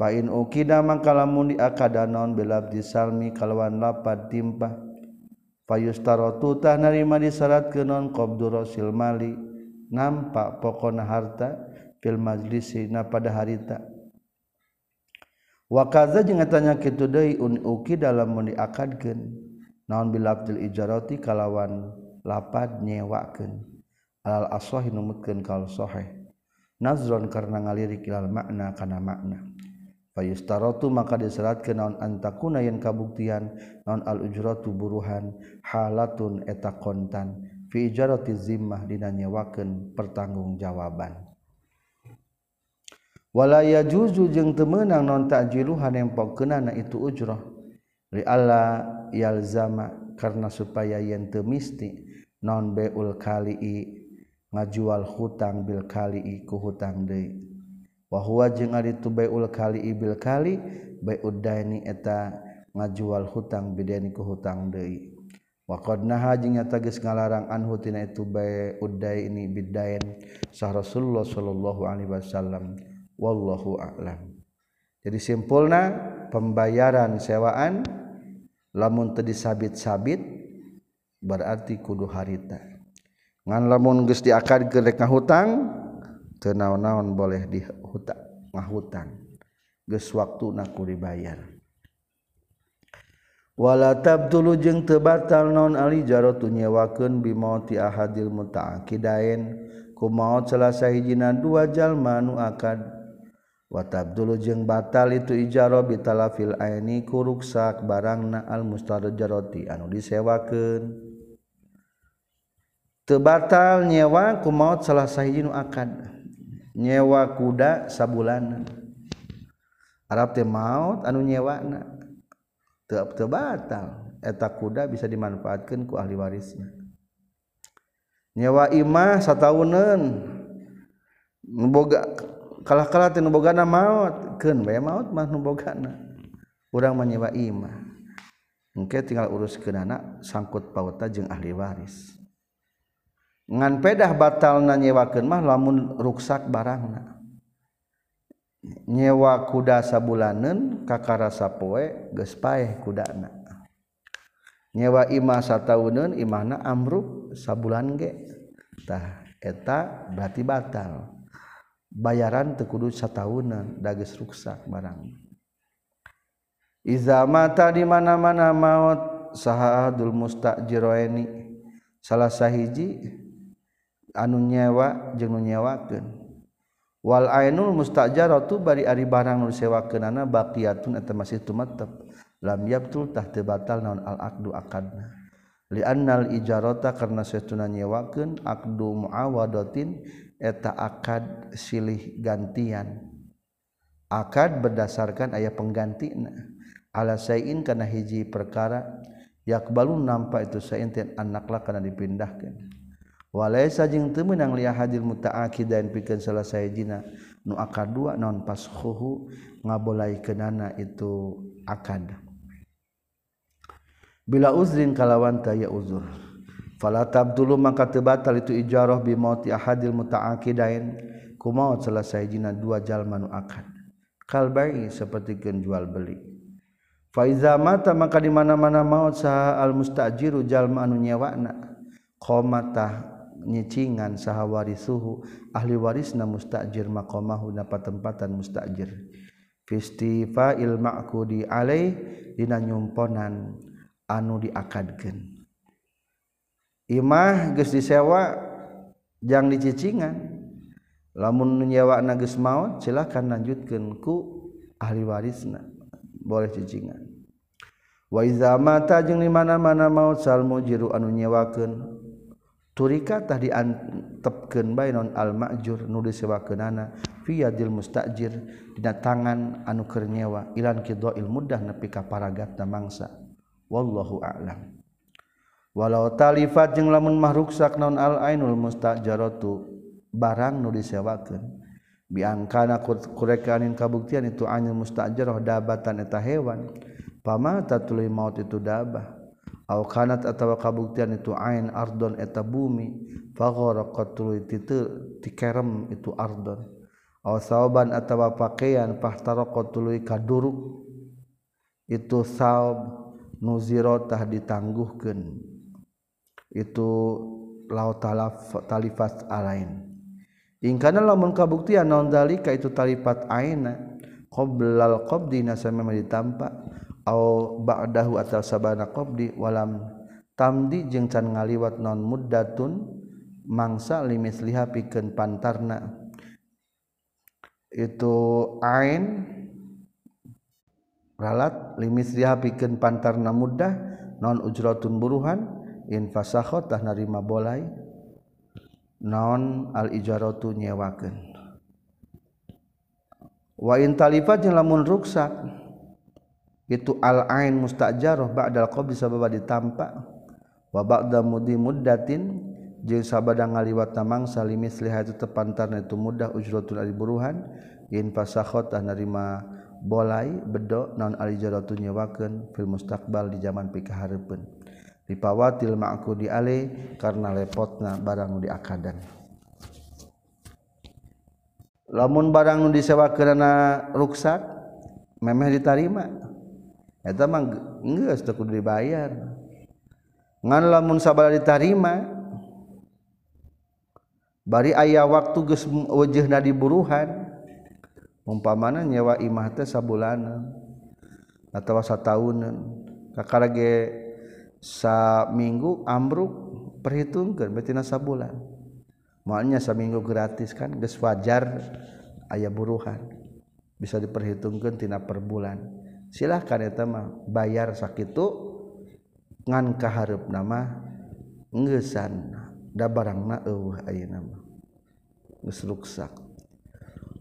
Pain ukida mangkalamun diakadanon bilabdi salmi kalawan lapad timpah. Fayustarotu tah narima disarat kenon qabdurosil mali. Nampak pokona harta fil majlisi na pada harita. Wakaza jeung tanya kitu deui un ukida lamun diakadkeun. Naon bilabdil ijarati kalawan lapad nyewakeun. Alal aswahi numutkeun kal sahih. Nazron karena ngalirik ilal makna kana makna. Fayustaratu maka diseratkeun naon antakuna yen kabuktian naon al ujratu buruhan halatun eta kontan. Fi ijarati zimmah dina nyewakeun pertanggungjawaban. Wala yajuzu jeung teu meunang naon ta'jiluhan empokeunana itu ujrah. Li alla yalzama karena supaya yen teu non beul kali ngajual hutang Bil kali ku hutang deui. Wa huwa jeung ari tu beul kali Bil kali Bayuddaini eta ngajual hutang bidani ku hutang Dei waqad naha jeung nyata geus ngalarang anhu tina itu bae uday ini bidain sah Rasulullah sallallahu alaihi wasallam. Wallahu a'lam. Jadi simpulna pembayaran sewaan lamun teu disabit-sabit berarti kudu harita. Ngan lamun geus diakad ke rek ngahutang teu naon-naon boleh dihutang ngahutang. Geus waktuna ku dibayar. Wala tabdulu jeung teu batal naon ali jaratu nyewakeun bi mauti ahadil mutaakidain. Ku maut salah sahijina dua jalma nu akad. Wa tabdulu jeung batal itu ijaro bitalafil aini ku ruksak barangna al mustarjarati anu disewakeun. tebatal nyewa ku maut salah sahiji nu akad. Nyewa kuda sabulanan Arab teh maut anu nyewana teu tebatal. Eta kuda bisa dimanfaatkan ku ahli warisnya. Nyewa imah sataunan boga kalah-kalah teh nubogana maut. Keun bae maut mah nubogana. Urang menyewa imah. Engke tinggal uruskeun anak sangkut pauta jeung ahli waris. ngan pedah batal na nyewakeun mah lamun ruksak barangna. Nyewa kuda sabulanen kakara sapoe geus paeh kudana. Nyewa imah satauneun imahna amruk sabulan ge. Tah eta berarti batal. Bayaran teu kudu sataunan da geus ruksak barang. Iza mata di mana-mana maut sahadul mustajiroeni salah sahiji anu nyewa jeung nu nyewakeun. Wal ainul mustajaratu bari ari barang nu sewakeunana baqiyatun eta masih tumetep. Lam yabtul tah teu batal naon al aqdu akadna. Li annal ijarata karna satuna nyewakeun aqdu muawadatin eta akad silih gantian. Akad berdasarkan aya penggantina. Ala sayin kana hiji perkara yakbalu nampa itu sayin anak anaklah kana dipindahkeun. Walaysa jeung teu meunang li hadil mutaakidan pikeun salah sayjina nu akad dua non pashuhu ngabolaikeunana itu akad. Bila uzrin kalawan taya uzur. Fala tabdulu maka teu batal itu ijarah bi mauti ahadil mutaakidain kumaot selesai jina dua jalma nu akad. Kal bai sapertikeun jual beli. Fa iza mata maka di mana-mana maut saha al mustajiru jalma anu nyewana qomata nyicingan saha warisuhu ahli warisna mustajir maqamahu na patempatan mustajir. Fistifa il ma'kudi alai dina nyumponan anu diakadkeun. Imah geus disewa jang dicicingan lamun nyewa na geus maot silakan lanjutkeun ku ahli warisna. Boleh cicingan wa iza mata jeung di mana-mana maut sal mujiru anu nyewakeun. turika tadi antepkeun bae non al ma'jur nu disewakeunana. Fi yadil mustajir dina tangan anu keur nyewa. Ilan qidail mudah nepi ka paragatna mangsa. Wallahu a'lam. Walau talifat jeung lamun mahruksak non al ainul mustajaratu barang nu disewakeun. Biangkana kurekanin kabuktian itu anil mustajarah dabatan eta hewan. Pamata tuluy maut itu dabah. kanat atawa kabuktian itu ain ardon eta bumi fagoraqat tuluy tikerem itu ardon. Aw sauban atawa pakaian fahtaraqa tuluy kaduruk itu saub nuziro tah ditangguhkeun. Itu laut talaf talifat alain. Ingkana lamun kabuktian naon dalika itu talifat aina qoblal qabdina samemah ditampak ba'dahu atal sabana qabdi walam tamdi jeung can ngaliwat non muddatun mangsa limis liha pikeun pantarna. Itu ain ralat limis liha pikeun pantarna muddah non ujratun buruhan in tah narima bolai non al ijaratu nyewakeun. Wa in talifat jeung lamun ruksak itu al-ain mustajarah ba'dal qabli sababa ditampa wa ba'da mudi muddatin jeung sabada ngaliwat mangsa limis lihat itu tepantarna itu mudah ujratul al-buruhan in fasakhot narima bolai bedo non al-ijaratu nyewakeun fil mustaqbal di zaman pikahareupin dipawatil ma'ku di ale karena lepotna barang di akadan lamun barang nu disewa karena ruksak memeh diterima eta mah geus teu kudu dibayar. Ngan lamun sabala ditarima bari aya waktu geus wajehna diburuhan umpamana nyewa imah teh sabulanan atawa sataunan kakara ge sa minggu ambruk perhitungkeun betina sabulan. Moalnya saminggu gratis kan geus wajar aya buruhan. Bisa diperhitungkan tina per bulan. silahkan ya mah bayar sakit ngan kaharep nama ngesan da barang na eueuh ayeuna mah. Geus ruksak.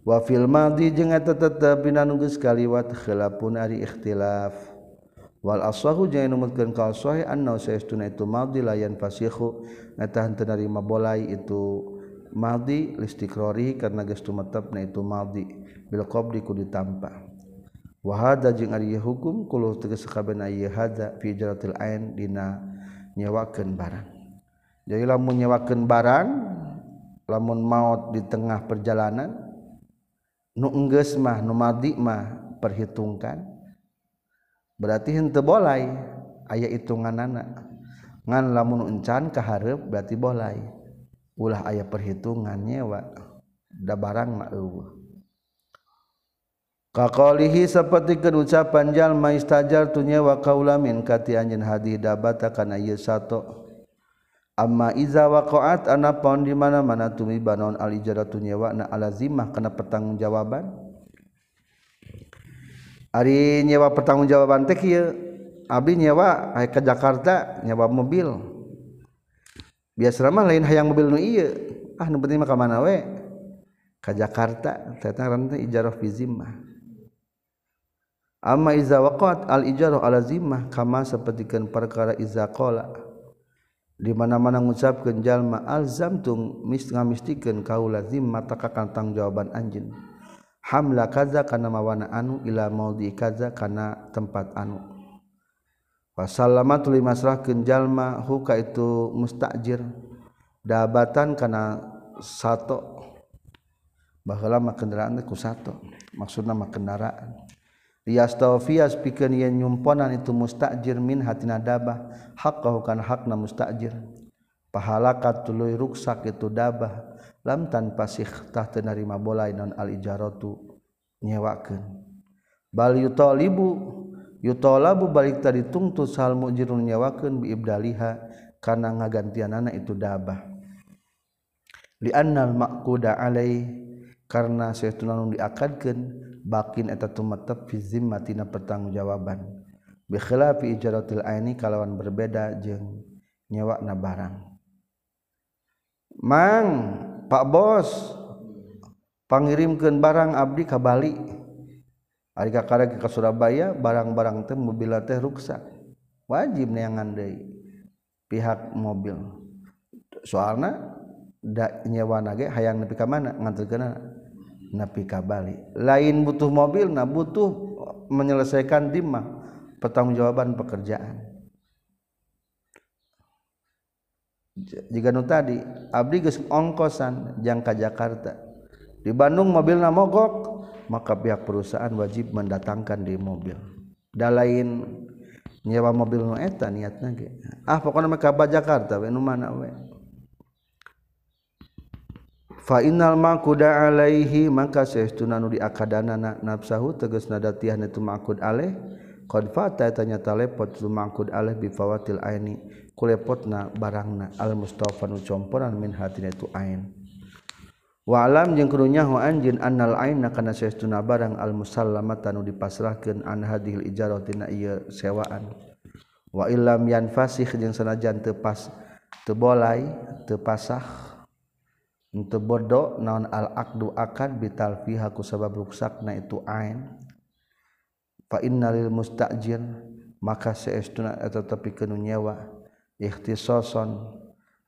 Wa fil madi jeung eta tetep dina nu geus kaliwat khilafun ari ikhtilaf. Wal aswahu jeung numutkeun kal sahih anna saestuna itu madi layan fasihu eta henteu narima bolai itu madi listikrori karena geus tumetep na itu madi bil qabdi ku ditampa. wahada jeung ari hukum kuluh tegas sakabehna ieu hada fi jaratil ain dina nyewakeun barang. Jadi lamun nyewakeun barang lamun maut di tengah perjalanan nu enggeus mah nu madi mah perhitungkan berarti henteu boleh aya hitunganana ngan lamun encan kaharep berarti boleh ulah aya perhitungan nyewa da barang mah eueuh. Kakolihi seperti ucapan jalma istajar tu nyewa kaulamin kati anjeun hadi dabata kana ieu sato. Amma iza waqa'at ana pon di mana-mana tumi banon al ijaratu nyewa na alazimah kana pertanggungjawaban. Ari nyewa pertanggungjawaban teh kieu Abi nyawa ke Jakarta nyawa mobil. Biasa ramah lain hayang mobil nu iya ah nu penting mah mana we? Ke Jakarta ranta ijarah fi zimmah amma iza waqat al ijarah ala zimmah kama sapertikeun perkara iza qala. Di mana-mana ngucapkeun jalma alzamtum mis ngamistikeun kaula zimmah takakan tanggung jawaban anjeun. Hamla kaza kana mawana anu ila maudi kaza kana tempat anu. Lama tulimasrahkenjallma huka itu mustajir. Dabatan karena satu bahwa lama kendaraanku satu maksud nama kendaraan liyastafias pikeun yen nyumponan itu mustajir min hatina dabah. Haqqahu kana hakna mustajir. Pahalaka tuluy ruksak itu dabah. Lam tanpa sih tah teu narima bolai non al ijaratu nyewakeun. Bal yutalibu yutalabu balik tadi tungtut sal mujirun nyewakeun bi ibdaliha kana ngagantianana itu dabah. Li annal maquda alai karena saya tunan diakadkan bakin eta tumetep fi zimmatina pertanggungjawaban. Bi khilafi ijaratil aini kalawan berbeda jeung nyewakna barang. Mang Pak Bos pangirimkeun barang abdi ka Bali. Ari ka karek ka Surabaya barang-barang teh mobil teh ruksak wajib neangan deui pihak mobil. Soalna da nyewa nage hayang nepi ka mana nganterkeunana napi Bali lain butuh mobil nah butuh menyelesaikan dimah pertanggungjawaban pekerjaan. Jika nu tadi Abdi ongkosan jangka Jakarta. Di Bandung mobil mogok maka pihak perusahaan wajib mendatangkan di mobil. Da lain nyewa mobil nu eta niatna ge. Ah pokoknya mereka ba Jakarta we nu mana we Faal makuda Alaihi maka seunanu diakadanana nafsahu teges nadatiah itu makud qad fata tanya talepot makud bi bifawatil aini. Kulepotna barangna al mustafanu comporan min hatina itu ain. Walam jeung kerunyahu anjeun annal aina kana saestuna barang al musallamatan nu dipasrahkeun an hadhil ijarah tina ieu sewaan. Wa illam yanfasikh jeung sanajan teu pas teu bolai teu pasah. untuk bodoh naon al-akdu akan bital fiha ku sabab ruksakna itu ain. Fa innalil mustajir maka seestuna eta tepi kenu nyawa ikhtisason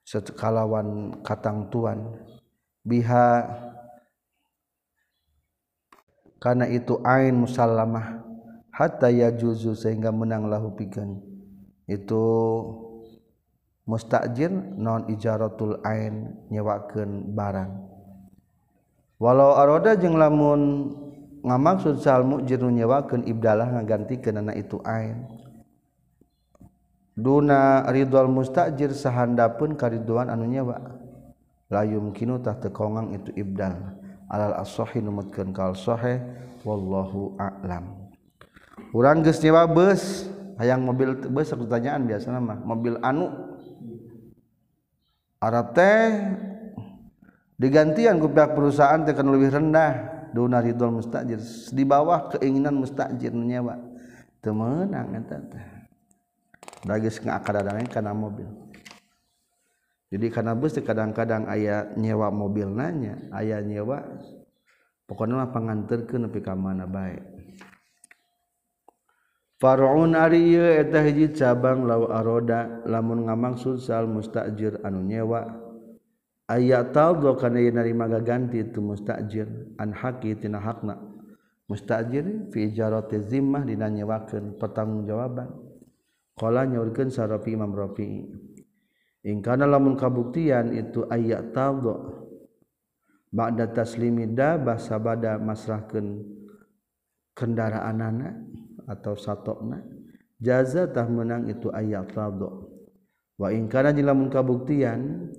sekalawan katangtuan biha karena itu ain musallamah hatta yajuzu sehingga menang lahu pikeun. Itu mustajin non ijaratul ain nyewakeun barang. Walau aroda jeung lamun ngamaksud sal mujir nyewakeun ibdalah ngagantikeun ana itu ain. Duna ridwal mustajir sahandapeun kariduan anu nyewa. La yumkinu tah teu itu ibdal. Alal as-sahih numutkeun kal sahih wallahu a'lam. Urang geus nyewa beus hayang mobil beus pertanyaan biasa mah. Mobil anu Arab teh digantian ku pihak perusahaan teh lebih rendah. Duna ridol mustajir. Di bawah keinginan mustajir nyewa teu meunang eta teh. Da geus ngakadadangan kana mobil. Jadi karena bus kadang-kadang aya nyewa mobil nanya aya nyewa pokoknya mah panganterkeun nepi ka mana baik Farun ari eta hiji cabang law aroda lamun ngamaksud sal mustajir anu nyewa. Ayat taldo kana narima gaganti itu mustajir an haqi tina hakna. Mustajir fi ijarati zimmah dina nyewakeun pertanggungjawaban. Qala nyaurkeun sarafi Imam Rafi in kana lamun kabuktian itu ayat taldo ba'da taslimi dabah sabada masrahkeun kendaraanana. atau satokna jazatah menang itu ayat taldo wa ingkana jilamun kabuktian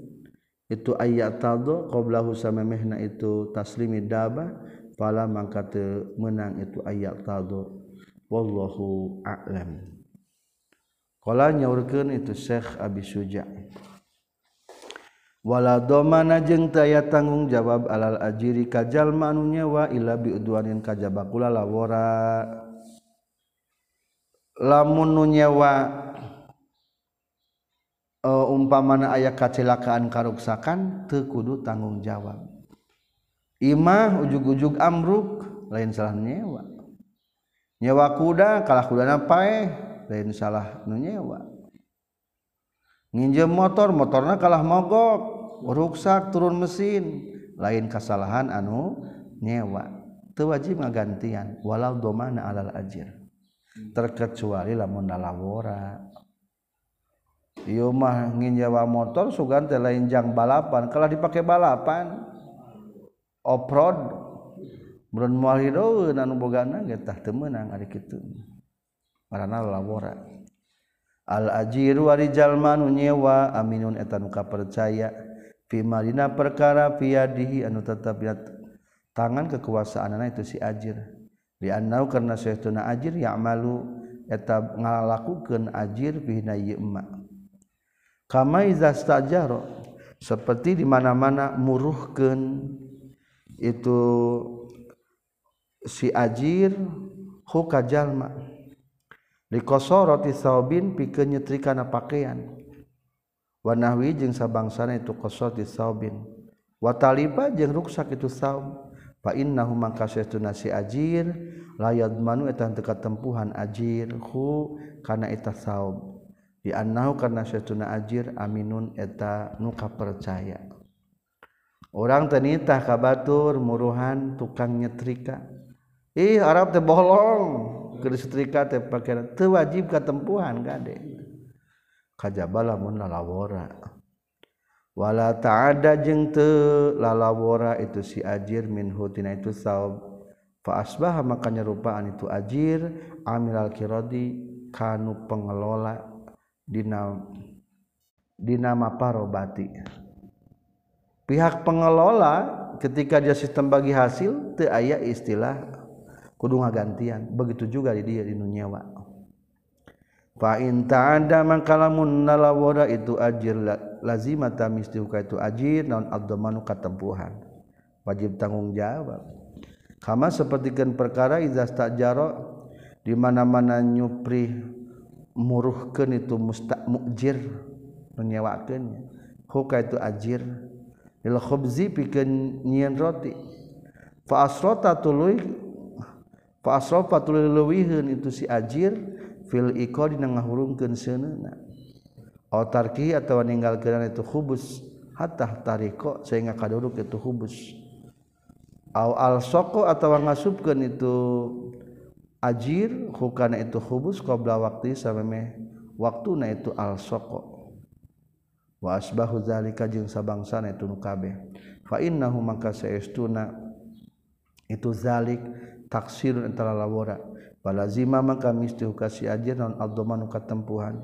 itu ayat taldo qoblahu samemehna itu taslimi daba pala mangka menang itu ayat taldo wallahu a'lam Kala nyaurkeun itu Syekh Abi Suja. Wala domana jeung taya tanggung jawab alal ajiri kajal manunya wa ila bi udwanin kajabakula lawora. lamun nu nyewa uh, umpamana aya kecelakaan karuksakan teu kudu tanggung jawab. Imah ujug-ujug amruk lain salah nyewa. Nyewa kuda kalah kuda napae lain salah nu nyewa. Nginjem motor motorna kalah mogok ruksak turun mesin lain kesalahan anu nyewa. Teu wajib ngagantian walau domana alal ajir. Hmm. terkecuali lamun nalawara ieu mah nginjawa motor sugan teh lain jang balapan kalau dipakai balapan. Off road mun moal hideun anu bogana ge tah teu meunang ari kitu. Marana lawora. Al ajiru ari jalma nu nyewa aminun eta nu kapercaya. Fi marina perkara fi yadihi anu tetap di tangan kekuasaanana itu si ajir. dianau karena seuna ajir ya malu eta ngalakukan ajir pihna ieu emma. Kama seperti di mana-mana muruhkeun itu si ajir huka jalma liqasarati saubin pikeun nyetrikana pakaian. Wanahwi jeung sabangsana itu qasati saubin wataliba jeung ruksak itu saum. innahu mangkauna si ajir layat manu etan teka tempuhan ajirhu kana eta saub dianahu karena syuna ajir aminun eta nuka percaya orang tenitah kabatur muruhan tukang nyetrika. Ih Arab teh bolong getrika teh pakai teu wajib katempuhan gade. Kajabalah mun lalawora. Wala tak ada jeng te lalawora itu si ajir minhutina itu saub. Fa asbaha makanya rupaan itu ajir amil al kirodi kanu pengelola dina dinama parobati pihak pengelola ketika dia sistem bagi hasil te aya istilah kudu ngagantian. Begitu juga di dia di nunyawa fa in ta'ada maka lamun nalawara itu ajir lazimata mistiuka itu ajir naon abdomanu katempuhan. Wajib tanggung jawab. Kama sepertikan perkara iza jaro di mana-mana nyupri muruhkeun itu musta mujir menyewakeunnya huka itu ajir. Lil khubzi pikeun nyieun roti. Fa asrota tuluy fa asrafa tuluy itu si ajir fil iqadi ngahurungkeun seunana otarki atau meninggalkan itu hubus. Hatta tariko sehingga kaduruk itu hubus. Au al soko atau ngasupkan itu ajir hukana itu hubus qabla waktu sampai waktu na itu al soko wa asbahu zalika jeung sabangsana itu nu kabeh fa innahu maka saestuna itu zalik taksir antara lawora balazima maka misti kasih ajir non aldomanu katempuhan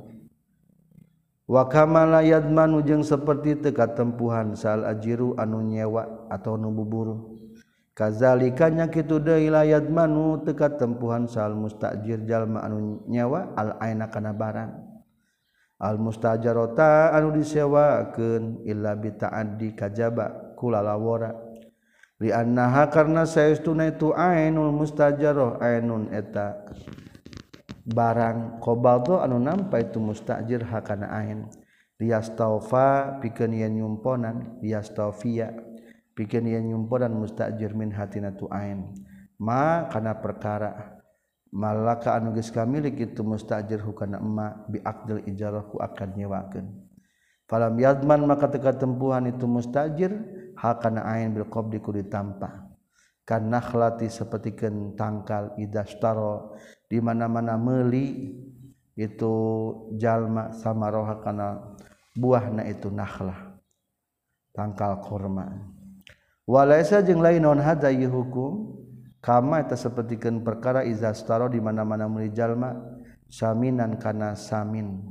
wakamalayaman ujung seperti teka tempuhan sal ajiru anu nyewa atau nububuru kazalikanya kitu dailayat manu teka tempuhan sal mustajir jalma anu nyewa al aina kana barang al mustajarota anu disewakeun illa bita'addi kajaba kula lawora li annaha karna saestuna itu ainul mustajaroh ainun eta. barang qbaldo anu nampa itu mustajir hakana ain. Liyastaufa pikeun yen nyumponan liyastaufiya pikeun yen nyumponan mustajir min hatina tu ain. Ma kana perkara. Malaka anu geus kamilik itu mustajir hukana emma bi aqdil ijarah ku akad nyewakeun. Falam yadman maka teka tempuhan itu mustajir hakana ain bil qabdi ku ditampa kan nakhlati sapertikeun tangkal idastaro dimana-mana meli itu jalma sama roha karena buah na itu nakhlah tangkal korma walaisa jeung lain non hadza hukum kama eta sapertikeun perkara iza staro di mana-mana meuli jalma saminan kana samin.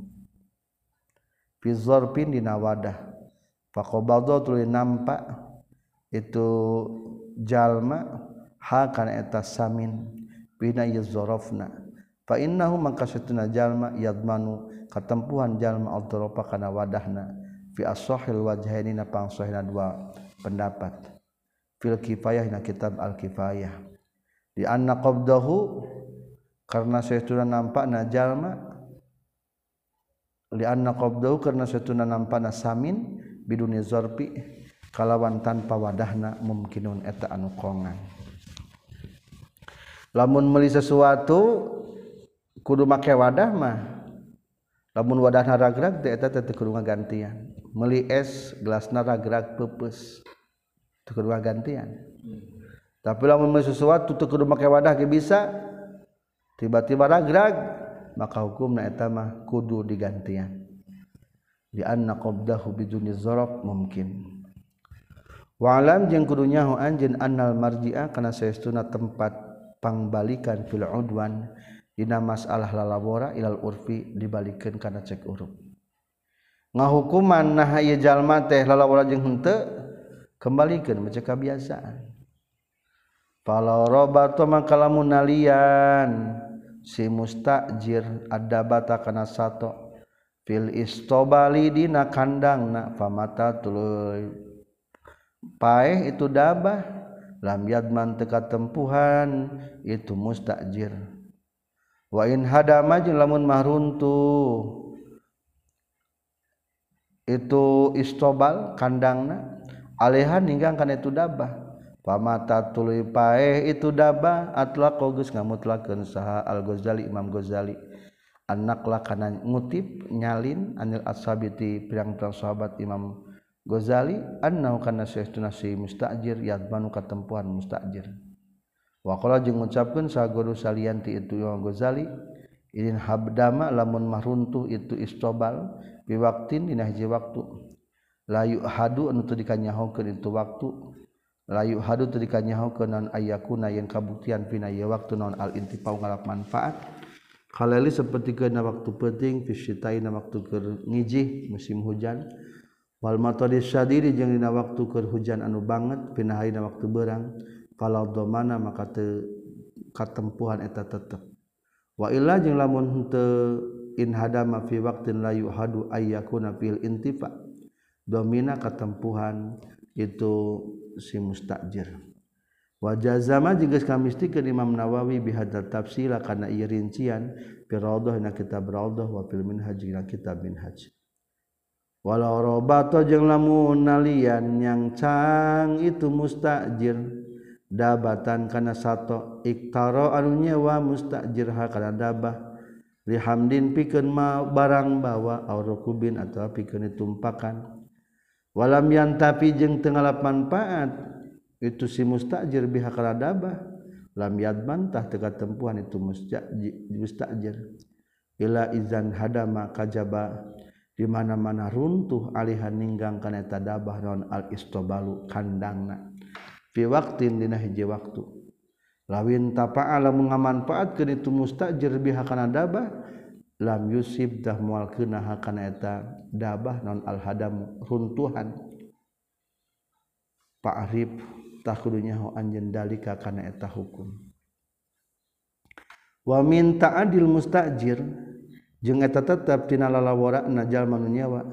Fi zarfin dina wadah. Faqabadha tuluy nampak itu jalma ha kana eta samin. bina binayzorofna fa innahu mangka satuna jalma yadmanu katempuhan jalma al-dharafa kana wadahna. Fi as-sahil wajhaini na pangsahina dua pendapat. Fil kifayah na kitab al-kifayah. Di anna qabdahu karena satuna nampak na jalma li anna qabdahu karena satuna nampak na samin biduni zarfi kalawan tanpa wadahna mumkinun eta anu kongan. Lamun meuli sesuatu kudu make wadah mah. Lamun wadahna ragrag teh eta teh kudu ngagantian. Meuli es gelasna ragrag peupeus teu kudu ngagantian. Tapi lamun meuli sesuatu teu kudu make wadah ge bisa tiba-tiba ragrag maka hukum na etama kudu digantian. Di anna qabdahu biduni zarab mungkin wa alam jeung kudu nyaho anjeun annal marji'a kana saestuna tempat pangbalikan fil udwan dina masalah lalabora ilal urfi dibalikeun kana cek uruf ngahukuman nah ieu jalma teh lalabora jeung henteu kembalikeun maca kabiasaan. Falau robato maka lamun nalian si mustajir ada bata kana sato. Fil istobali dina kandangna famata tuluy paeh itu dabah. Lam yadman teka tempuhan itu mustajir. Wa in hadama jeung lamun mahruntuh itu istobal kandangna alehan ninggang kana itu dabah. Pamata tuluy paeh itu daba atla kogus ngamutlakeun saha Al Ghazali Imam Ghazali. Anaklah kana ngutip nyalin anil ashabiti pirang-pirang sahabat Imam Ghazali annau kana sayyiduna si mustajir yadmanu katempuhan mustajir. Waqala jeung ngucapkeun saguru salian ti itu Imam Ghazali idin habdama lamun mahruntuh itu istobal biwaktin dina hiji waktu. Layu hadu anu teu dikanyahokeun itu waktu. Layu hadu teu dikanyahokeun naon ayakuna yang kabuktian pina ieu waktu naon al intifau ngalap manfaat. Khalali sapertikeun waktu penting fi syitaina waktu keur ngijih musim hujan. Walmadiri dina waktu ke hujan anu banget pinahina waktu berang kalau domana maka katempuhan eta tetap waila jeung lamun inhadama fi waktin la yuhadu ayyakuna fil intifa. Domina katempuhan itu si mustajir. Wa jazama jeung geus kamistikeun Imam Nawawi bihadza tafsila kana ieu rincian fi raudhah kitab raudhah wa fil minhaj dina kitab minhaj. walau robato jeung lamun nalian yang cang itu mustajir. Dabatan kana sato iktaro anu nyewa mustajir ha kana dabah. Lihamdin pikeun ma barang bawa aurukubin atau pikeun ditumpakan. Walam yantapi jeung teu ngalapanpaat itu si mustajir biha kana dabah. Lam yadman tah teka tempuhan itu mustajir. Ila izan hadama kajaba. Di mana-mana runtuh alihan ninggang kana eta dabah non al istobalu kandangna. Fi waqtin dina hiji waktu. Lawin tapa'ala mengamanfaatkeun itu mustajir biha kana dabah lam yusib dah mual kena hakana eta dabah non al hadam runtuhan. Pak Arif tak kudunya ho anjen dalika kana eta hukum. Wa min ta'adil mustajir jeung eta tetep tina lalawara najal manunyawa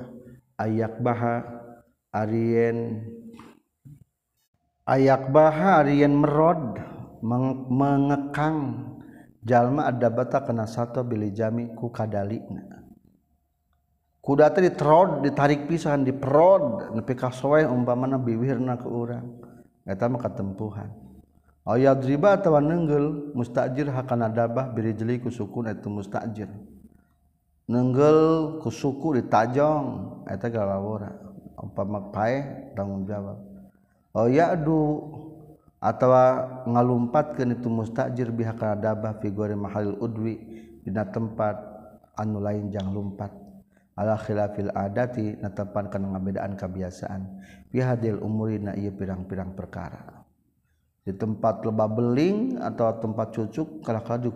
ayak baha arien ayak baha arien merod mengekang. Jalma ada bata kena satu bili jami ku kadali kuda tadi trod ditarik pisahan di prod nepi ka soe umpamana biwirna ke urang. Eta mah katempuhan. Ayat riba atawa nenggel mustajir hakana dabah biri jeli ku sukun eta mustajir nenggel ku suku ditajong eta galawora umpama pae tanggung jawab. Oh ya'du atawa ngalumpatkeun itu mustajir bihak kana dabah fi gori mahalil udwi dina tempat anu lain jang lumpat. Ala khilafil adati natepan kana ngabedaan kebiasaan fi hadil umuri na ieu pirang-pirang perkara. Di tempat lebah beling atau tempat cucuk kala-kala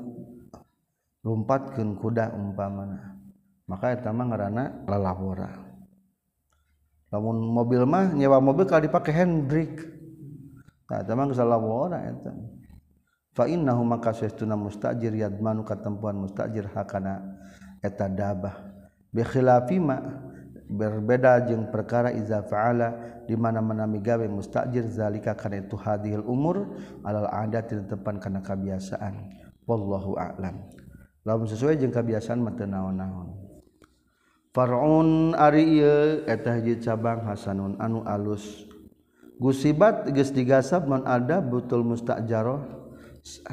lumpat kuda umpamana. Maka tamang ngerana lalabora namun mobil mah nyewa mobil kalau dipakai handbrake nah tamang salabora eta. Fa innahu maka sesuna mustajir yadmanu katempuan mustajir hakana eta dabah. Bi khilafi berbeda jeung perkara iza fa'ala di mana-mana migawe mustajir zalika kana itu hadhil umur alal adat tepan kana kebiasaan. Wallahu a'lam. Lamun sesuai jeung kebiasaan mah teu Farun eta hiji cabang Hasanun anu alus gusibat geus digasab non ada betul mustajjaroh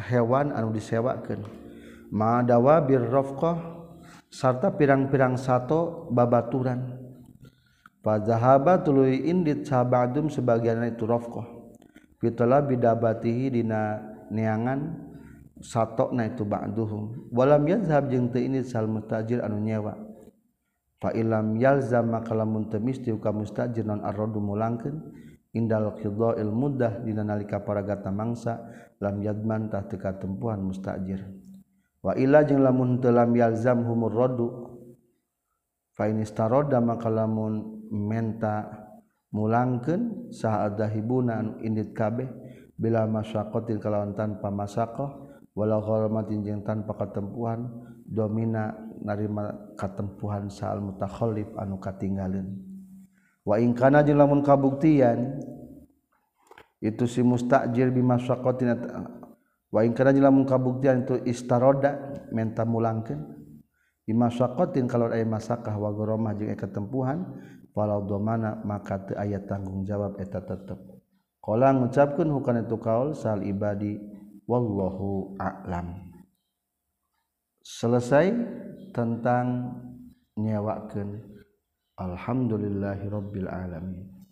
hewan anu disewakeun. Ma madawa rafqah sarta pirang-pirang sato babaturan Fazahaba tuluy indit sabadum sebagian itu rafqah. Fitala bidabatihi dina neangan sato na itu ba'duhum walam yazhab jeung teu indit sal mustajir anu nyewa falam yalzama kalamun temisti ka mustajir non arrodu mulangkeun indal qidha'il mudah dina nalika paragata mangsa lam yadman tah teka katempuhan mustajir. Wa illa jeung lamun teu lam yalzam humur raddu fa inistaroda maka lamun menta mulangkeun saadahibuna indit kabeh bila masyaqatil kalawan tanpa masaqah wala hormatin jeng tanpa ketempuhan domina narima katempuhan saal mutakhalif anu katinggalin waingkana jeung lamun kabuktian itu si mustajir bimaswakotin waingkana jeung lamun kabuktian itu istaroda menta mulangkeun. Bimasaqatin kalau aya masakah wa gharamah jeung katempuhan walau domana maka teu aya tanggung jawab eta tetep. Qala ngucapkeun hukana itu kaul sal ibadi wallahu a'lam. Selesai tentang nyewakan Alhamdulillahirobbilalamin